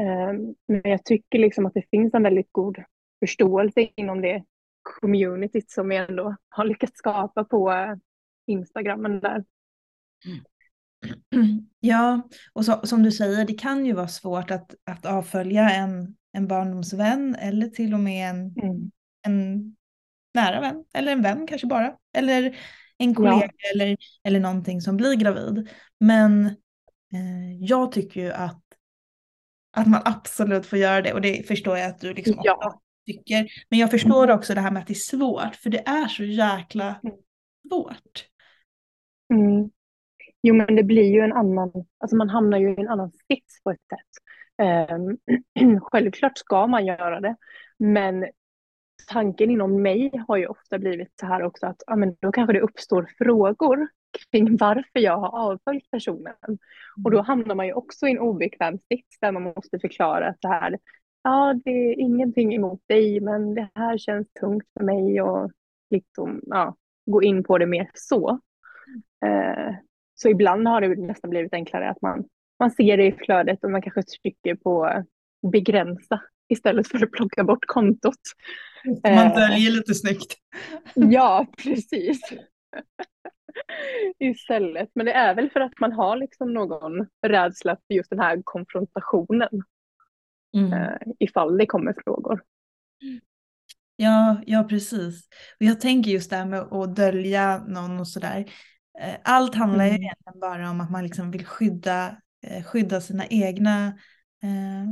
Ehm, men jag tycker liksom att det finns en väldigt god förståelse inom det communityt som vi ändå har lyckats skapa på eh, Instagrammen där. Ja, och så, som du säger, det kan ju vara svårt att, att avfölja en, en barndomsvän eller till och med en, Mm. en nära vän, eller en vän kanske bara, eller en kollega eller, eller någonting som blir gravid. Men eh, jag tycker ju att, att man absolut får göra det och det förstår jag att du liksom Ja. tycker. Men jag förstår också det här med att det är svårt, för det är så jäkla Mm. svårt. Mm. Jo, men det blir ju en annan, alltså man hamnar ju i en annan sits på ett sätt. Ehm, självklart ska man göra det, men tanken inom mig har ju ofta blivit så här också att ja, men då kanske det uppstår frågor kring varför jag har avföljt personen. Och då hamnar man ju också i en obekväm sits där man måste förklara så här, ja det är ingenting emot dig men det här känns tungt för mig och liksom, ja, gå in på det mer så. Eh, så ibland har det nästan blivit enklare att man, man ser det i flödet och man kanske trycker på begränsa istället för att plocka bort kontot. Man Eh. döljer lite snyggt. Ja, precis. Istället. Men det är väl för att man har liksom någon rädsla för just den här konfrontationen Mm. eh, ifall det kommer frågor. Ja, ja precis. Och jag tänker just det här med att dölja någon och sådär. Eh, Allt handlar ju Mm. egentligen bara om att man liksom vill skydda, skydda sina egna eh,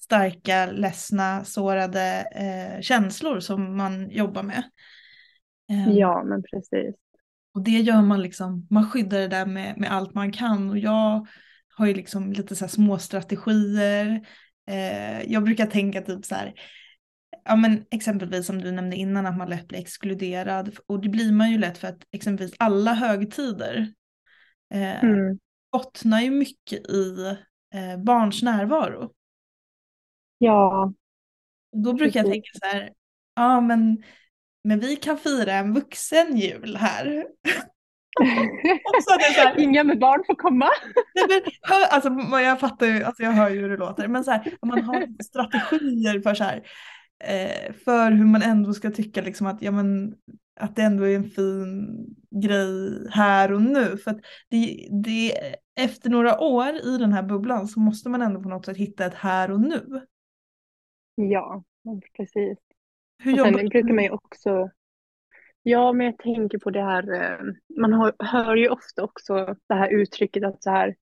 starka, ledsna, sårade eh, känslor som man jobbar med. Eh, Ja, men precis. Och det gör man liksom, man skyddar det där med, med allt man kan. Och jag har ju liksom lite så här små strategier. Eh, jag brukar tänka typ så här, ja men exempelvis som du nämnde innan att man lätt blir exkluderad. Och det blir man ju lätt för att exempelvis alla högtider eh, Mm. Bottnar ju mycket i eh, barns närvaro. Ja, då brukar jag tänka så här, ja men, men vi kan fira en vuxen jul här. här, Inga med barn får komma. Nej, men, hör, alltså, jag fattar ju, alltså, jag hör ju hur det låter, men så här, om man har strategier för så här, eh, för hur man ändå ska tycka liksom att, ja, men, att det ändå är en fin grej här och nu. För att det, det, efter några år i den här bubblan så måste man ändå på något sätt hitta ett här och nu. Ja, precis. Hur Och sen brukar man ju också Ja, men jag tänker på det här, eh, man har, hör ju ofta också det här uttrycket att så här,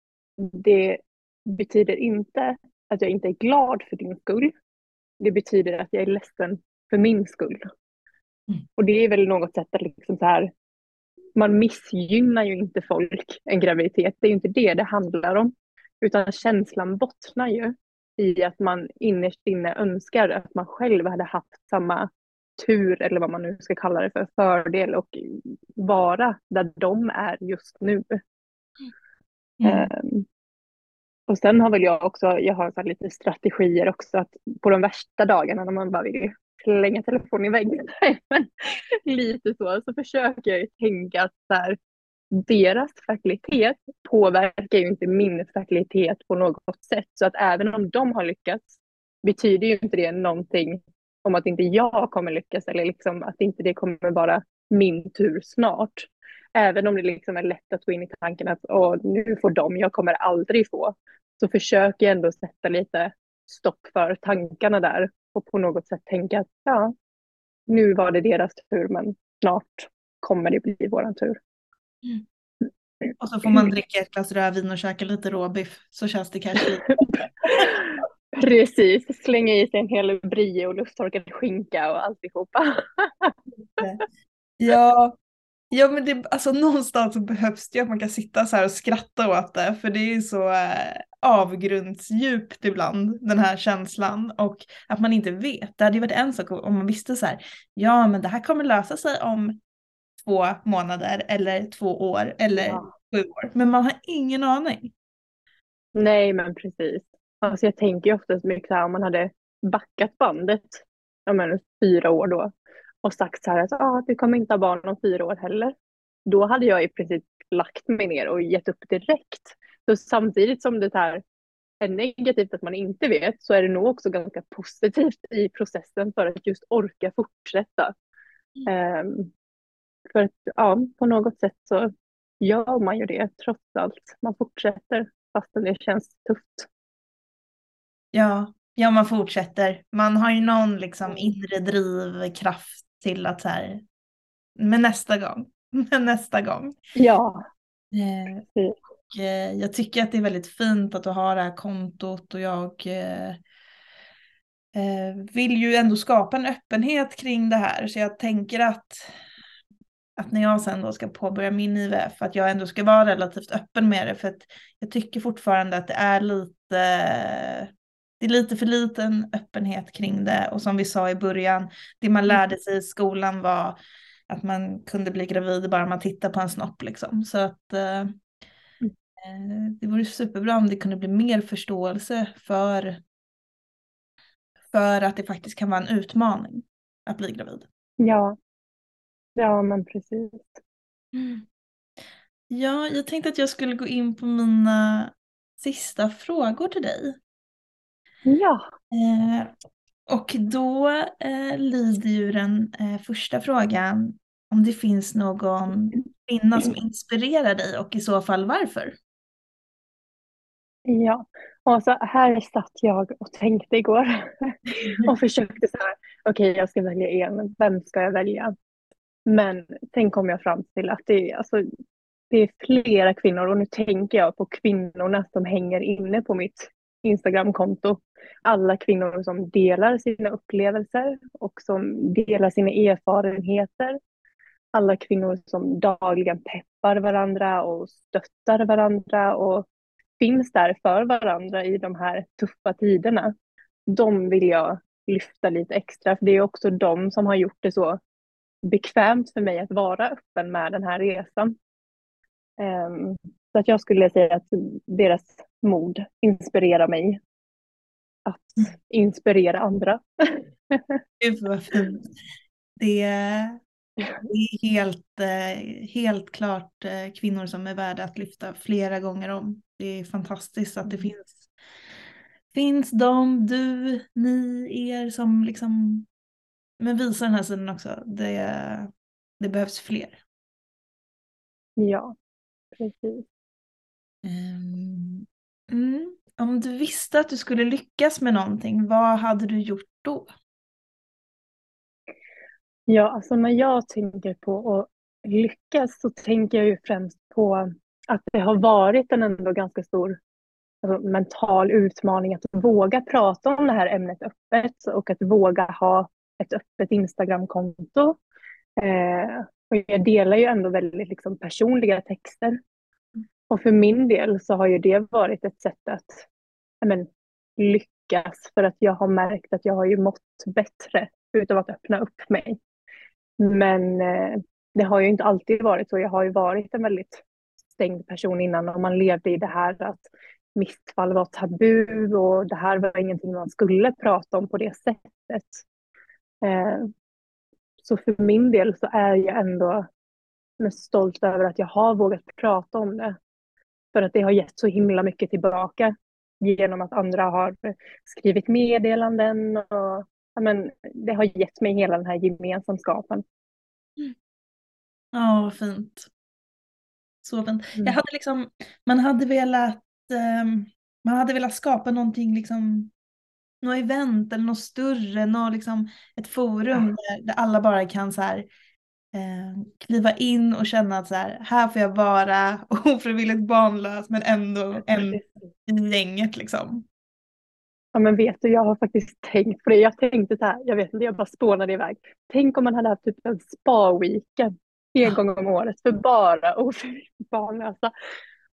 det betyder inte att jag inte är glad för din skull. Det betyder att jag är ledsen för min skull. Mm. Och det är väl något sätt att liksom så här, man missgynnar ju inte folk en graviditet. Det är ju inte det det handlar om. Utan känslan bottnar ju i att man innerst inne önskar att man själv hade haft samma tur eller vad man nu ska kalla det för, fördel och vara där de är just nu. Mm. Um, och sen har väl jag också, jag har så lite strategier också att på de värsta dagarna när man bara vill slänga telefonen i väggen, men lite så, så försöker jag ju tänka att så här, deras fertilitet påverkar ju inte min fertilitet på något sätt. Så att även om de har lyckats betyder ju inte det någonting om att inte jag kommer lyckas eller liksom att inte det kommer vara min tur snart. Även om det liksom är lätt att gå in i tanken att Åh, nu får de, jag kommer aldrig få. Så försöker jag ändå sätta lite stopp för tankarna där och på något sätt tänka att ja, nu var det deras tur men snart kommer det bli våran tur. Och så får man dricka ett glas rödvin och käka lite råbiff så känns det kanske lite Precis, slänga i sig en hel brie och lufttorkad skinka och alltihopa. Ja, ja men det, alltså någonstans behövs det ju att man kan sitta så här och skratta åt det för det är så eh, avgrundsdjupt ibland den här känslan och att man inte vet. Det hade ju varit en sak om man visste så här, ja men det här kommer lösa sig om två månader eller två år eller Ja. sju år. Men man har ingen aning. Nej, men precis. Alltså jag tänker ju ofta så mycket så här om man hade backat bandet, ja men fyra år då, och sagt så här att ah, du kommer inte ha barn om fyra år heller. Då hade jag i princip lagt mig ner och gett upp direkt. Så samtidigt som det här är negativt att man inte vet så är det nog också ganska positivt i processen för att just orka fortsätta. Ehm, för att ja, på något sätt så gör man ju det trots allt. Man fortsätter fastän det känns tufft. Ja, ja man fortsätter. Man har ju någon liksom inre drivkraft till att så här, men nästa gång, men nästa gång. Ja, eh, jag tycker att det är väldigt fint att du har det här kontot och jag eh, eh, vill ju ändå skapa en öppenhet kring det här. Så jag tänker att, att när jag sen då ska påbörja min IVF, att jag ändå ska vara relativt öppen med det. För att jag tycker fortfarande att det är lite, det är lite för liten öppenhet kring det. Och som vi sa i början, det man lärde sig i skolan var att man kunde bli gravid bara man tittar på en snopp liksom. Så att eh, eh, det vore superbra om det kunde bli mer förståelse för, för att det faktiskt kan vara en utmaning att bli gravid. Ja. Ja, men precis. Ja, jag tänkte att jag skulle gå in på mina sista frågor till dig. Ja. Eh, och då eh, lyder ju den eh, första frågan om det finns någon kvinna som inspirerar dig och i så fall varför? Ja, och så här satt jag och tänkte igår och försökte så här, okej jag ska välja en, vem ska jag välja? Men sen kom jag fram till att det är, alltså, det är flera kvinnor och nu tänker jag på kvinnorna som hänger inne på mitt Instagramkonto. Alla kvinnor som delar sina upplevelser och som delar sina erfarenheter. Alla kvinnor som dagligen peppar varandra och stöttar varandra och finns där för varandra i de här tuffa tiderna. De vill jag lyfta lite extra, för det är också de som har gjort det så bekvämt för mig att vara öppen med den här resan. Ehm, så att jag skulle säga att deras mod inspirerar mig att inspirera andra. Gud vad fint. Det, är helt, eh, helt klart eh, kvinnor som är värda att lyfta flera gånger om. Det är fantastiskt att det Mm. finns, finns de, du, ni, er som liksom men visar den här sidan också. Det, det behövs fler. Ja, precis. Ehm, mm. Om du visste att du skulle lyckas med någonting, vad hade du gjort då? Ja, alltså när jag tänker på att lyckas så tänker jag ju främst på att det har varit en ändå ganska stor alltså, mental utmaning att våga prata om det här ämnet öppet och att våga ha ett öppet Instagramkonto. Eh, och jag delar ju ändå väldigt liksom, personliga texter. Och för min del så har ju det varit ett sätt att men, lyckas för att jag har märkt att jag har ju mått bättre utav att öppna upp mig. Men eh, det har ju inte alltid varit så. Jag har ju varit en väldigt stängd person innan och man levde i det här att missfall var tabu och det här var ingenting man skulle prata om på det sättet. Eh, så för min del så är jag ändå stolt över att jag har vågat prata om det. För att det har gett så himla mycket tillbaka genom att andra har skrivit meddelanden och ja, men, det har gett mig hela den här gemensamskapen. Mm. Ja, vad fint. Så fint. Mm. Jag hade liksom, man hade velat, ehm, man hade velat skapa någonting liksom, något event eller något större, något liksom, ett forum där, där alla bara kan så här, eh, kliva in och känna att så här, här får jag vara ofrivilligt barnlös men ändå en i gänget liksom. Ja men vet du, jag har faktiskt tänkt på det. Jag tänkte så här, jag vet inte, jag bara spånade iväg. Tänk om man hade haft typ en spa-weekend en gång om året för bara barnlösa.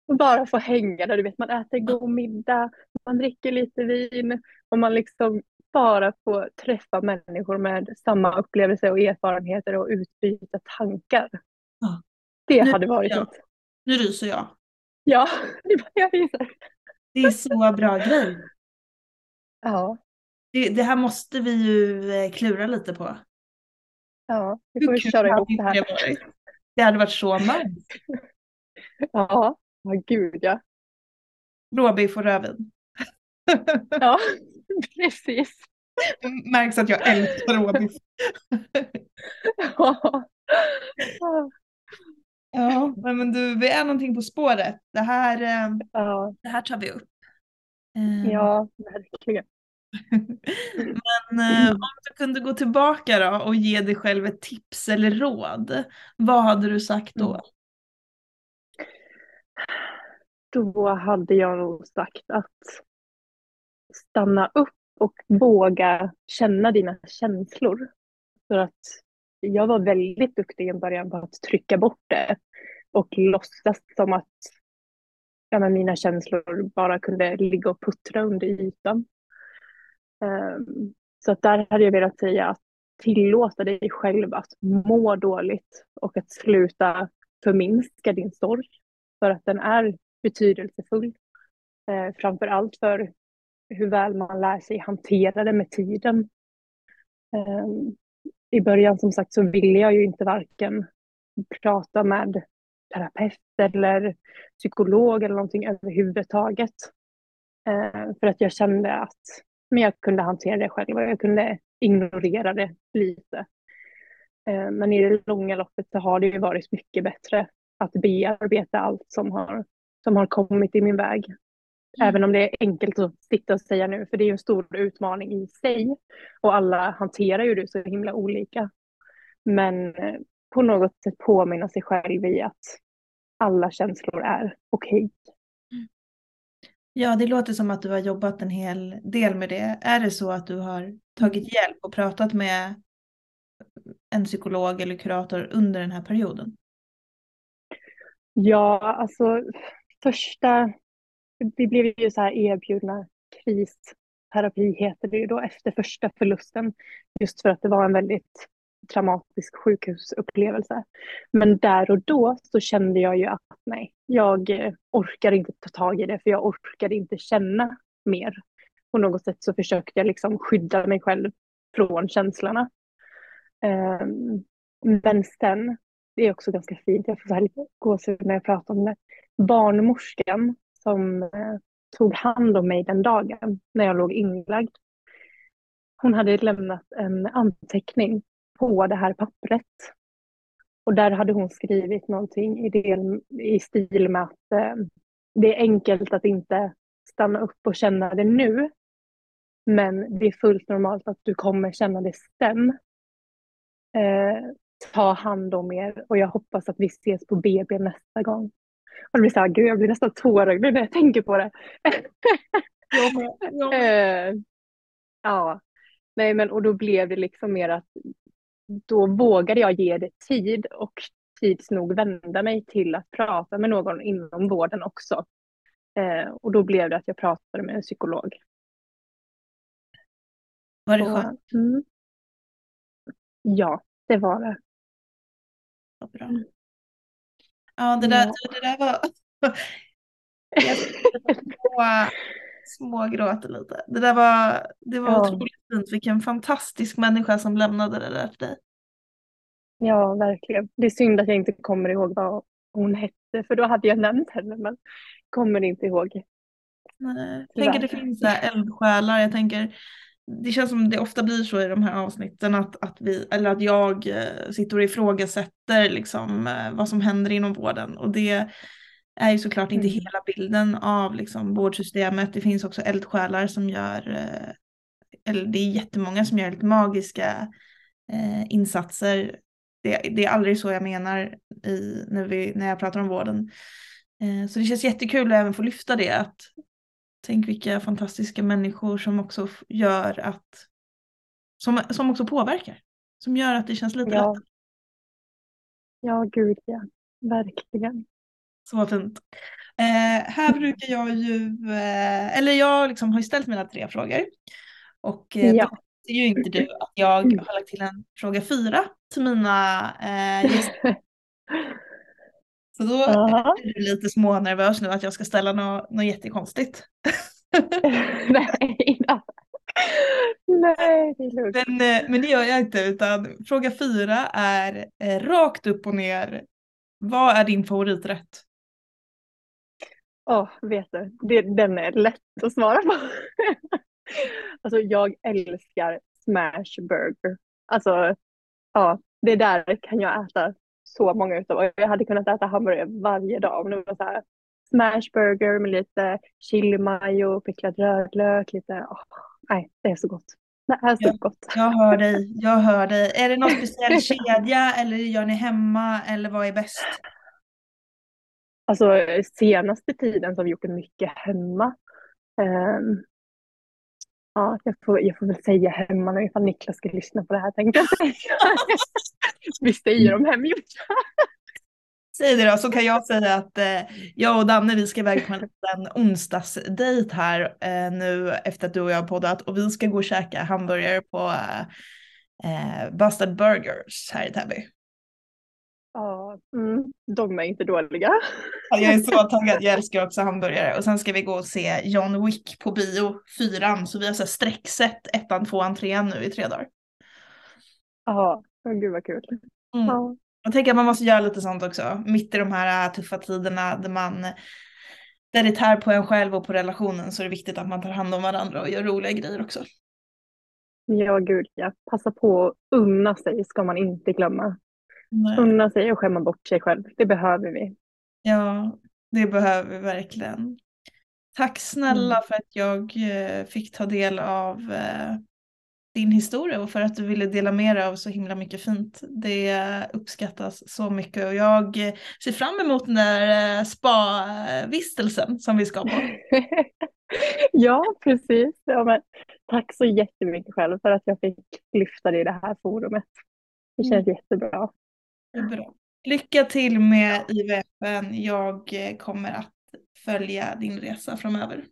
Och bara få hänga där, du vet, man äter god middag, man dricker lite vin och man liksom bara får träffa människor med samma upplevelser och erfarenheter och utbyta tankar. Ja. Det Nu- hade varit något. Nu ryser jag. Ja, jag visar. Det är så bra grej. Ja, Det, det här måste vi ju eh, klura lite på. Ja, vi får köra ihop det här. det? Det hade varit så nice. Ja, ja gud ja. Råbiff och rödvin. Ja, precis. Märks att jag älskar råbiff. Ja. Ja, men du, vi är någonting på spåret. Det här, eh, Ja, det här tar vi upp. Eh, ja, verkligen. Men eh, om du kunde gå tillbaka då och ge dig själv ett tips eller råd, vad hade du sagt då? Mm. Då hade jag nog sagt att stanna upp och våga känna dina känslor. För att jag var väldigt duktig i början på att trycka bort det och låtsas som att ja, mina känslor bara kunde ligga och puttra under ytan. Ehm, så att där hade jag velat säga att tillåta dig själv att må dåligt och att sluta förminska din sorg för att den är betydelsefull. Eh, framför allt för hur väl man lär sig hantera det med tiden. Eh, I början som sagt så ville jag ju inte varken prata med terapeut eller psykolog eller någonting överhuvudtaget. Eh, för att jag kände att men jag kunde hantera det själv och jag kunde ignorera det lite. Eh, men i det långa loppet så har det ju varit mycket bättre att bearbeta allt som har, som har kommit i min väg. Även om det är enkelt att sitta och säga nu, för det är ju en stor utmaning i sig. Och alla hanterar ju det så himla olika. Men eh, på något sätt påminna sig själv i att alla känslor är okej. Ja, det låter som att du har jobbat en hel del med det. Är det så att du har tagit hjälp och pratat med en psykolog eller kurator under den här perioden? Ja, alltså första, vi blev ju så här erbjudna kristerapi heter det ju då efter första förlusten. Just för att det var en väldigt traumatisk sjukhusupplevelse. Men där och då så kände jag ju att nej, jag eh, orkar inte ta tag i det för jag orkade inte känna mer. På något sätt så försökte jag liksom skydda mig själv från känslorna. Ehm, men sen, det är också ganska fint, jag får så här lite gåshud när jag pratar om det. Barnmorskan som eh, tog hand om mig den dagen när jag låg inlagd. Hon hade lämnat en anteckning på det här pappret. Och där hade hon skrivit någonting i, del, i stil med att eh, det är enkelt att inte stanna upp och känna det nu. Men det är fullt normalt att du kommer känna det sen. Eh, ta hand om er och jag hoppas att vi ses på BB nästa gång. Och det blir så här, gud jag blir nästan tårögd när jag tänker på det. Jag med, jag med. Eh, ja, nej men och då blev det liksom mer att då vågade jag ge det tid och tids nog vända mig till att prata med någon inom vården också. Eh, och då blev det att jag pratade med en psykolog. Var det skönt? Mm, ja, det var det. Vad bra. Ja, det där, Ja. det där var... Jag små, smågråter lite. Det där var, det var Ja. otroligt fint. Vilken fantastisk människa som lämnade det där till dig. Ja, verkligen. Det är synd att jag inte kommer ihåg vad hon hette, för då hade jag nämnt henne, men kommer inte ihåg. Nej. Tyvärr. Tänker det finns så eldsjälar. Jag tänker, det känns som det ofta blir så i de här avsnitten att, att, vi, eller att jag eh, sitter och ifrågasätter liksom, eh, vad som händer inom vården. Och det är ju såklart inte Mm. hela bilden av liksom, vårdsystemet. Det finns också eldsjälar som gör, eh, eller det är jättemånga som gör lite magiska eh, insatser. Det, det är aldrig så jag menar i, när, vi, när jag pratar om vården. Eh, så det känns jättekul att även få lyfta det. Att, tänk vilka fantastiska människor som också gör att, som, som också påverkar. Som gör att det känns lite Ja. lättare. Ja, gud ja. Verkligen. Så fint. Eh, här brukar jag ju, eh, eller jag liksom har ju ställt mina tre frågor. Och eh, Ja. då ser ju inte du att jag har lagt till en fråga fyra till mina eh, gäster. Så då Ja. är du lite smånervös nu att jag ska ställa något, något jättekonstigt. Nej det är lugnt. Men, eh, men det gör jag inte utan fråga fyra är eh, rakt upp och ner. Vad är din favoriträtt? Åh, vet du, det, den är lätt att svara på. alltså jag älskar smash burger. Alltså, ja, det där kan jag äta så många utav. Jag hade kunnat äta hamburgare varje dag om det var så här smash burger med lite chili mayo, picklad rödlök, lite, åh, nej, det är så gott. Det är så Ja. gott. Jag hör dig, jag hör dig. Är det någon speciell kedja eller gör ni hemma eller vad är bäst? Alltså senaste tiden så har vi gjort det mycket hemma. Ehm, ja, jag får, jag får väl säga hemma nu ifall Niklas ska lyssna på det här tänkte jag säga. vi säger om hemgjort. Säg det då så kan jag säga att eh, jag och Danne vi ska iväg på en liten onsdagsdejt här eh, nu efter att du och jag har poddat och vi ska gå och käka hamburgare på eh, eh, Bastard Burgers här i Täby. Ja, mm, de är inte dåliga. Ja, Jag är så taggad, jag älskar också hamburgare. Och sen ska vi gå och se John Wick på bio, fyran. Så vi har så här sträcksett ettan, tvåan, trean nu i tre dagar. Ja, oh, gud vad kul. Mm. Ja. Jag tänker att man måste göra lite sånt också. Mitt i de här äh, tuffa tiderna där man där det tär på en själv och på relationen så är det viktigt att man tar hand om varandra och gör roliga grejer också. ja, gud ja. Passa på att unna sig ska man inte glömma. Nej. Unna sig och skämma bort sig själv. Det behöver vi. Ja, det behöver vi verkligen. Tack snälla Mm. för att jag eh, fick ta del av eh, din historia och för att du ville dela med dig av så himla mycket fint. Det uppskattas så mycket och jag ser fram emot den där eh, spa-vistelsen som vi ska på. ja, precis. Ja, tack så jättemycket själv för att jag fick lyfta det i det här forumet. Det känns jättebra. Bra. Lycka till med IVFen. Jag eh, kommer att följa din resa framöver.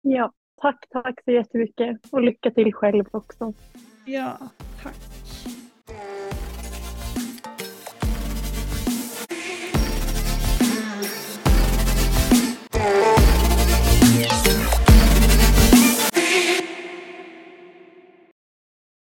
Ja, tack, tack så jättemycket. Och lycka till själv också. Ja, tack.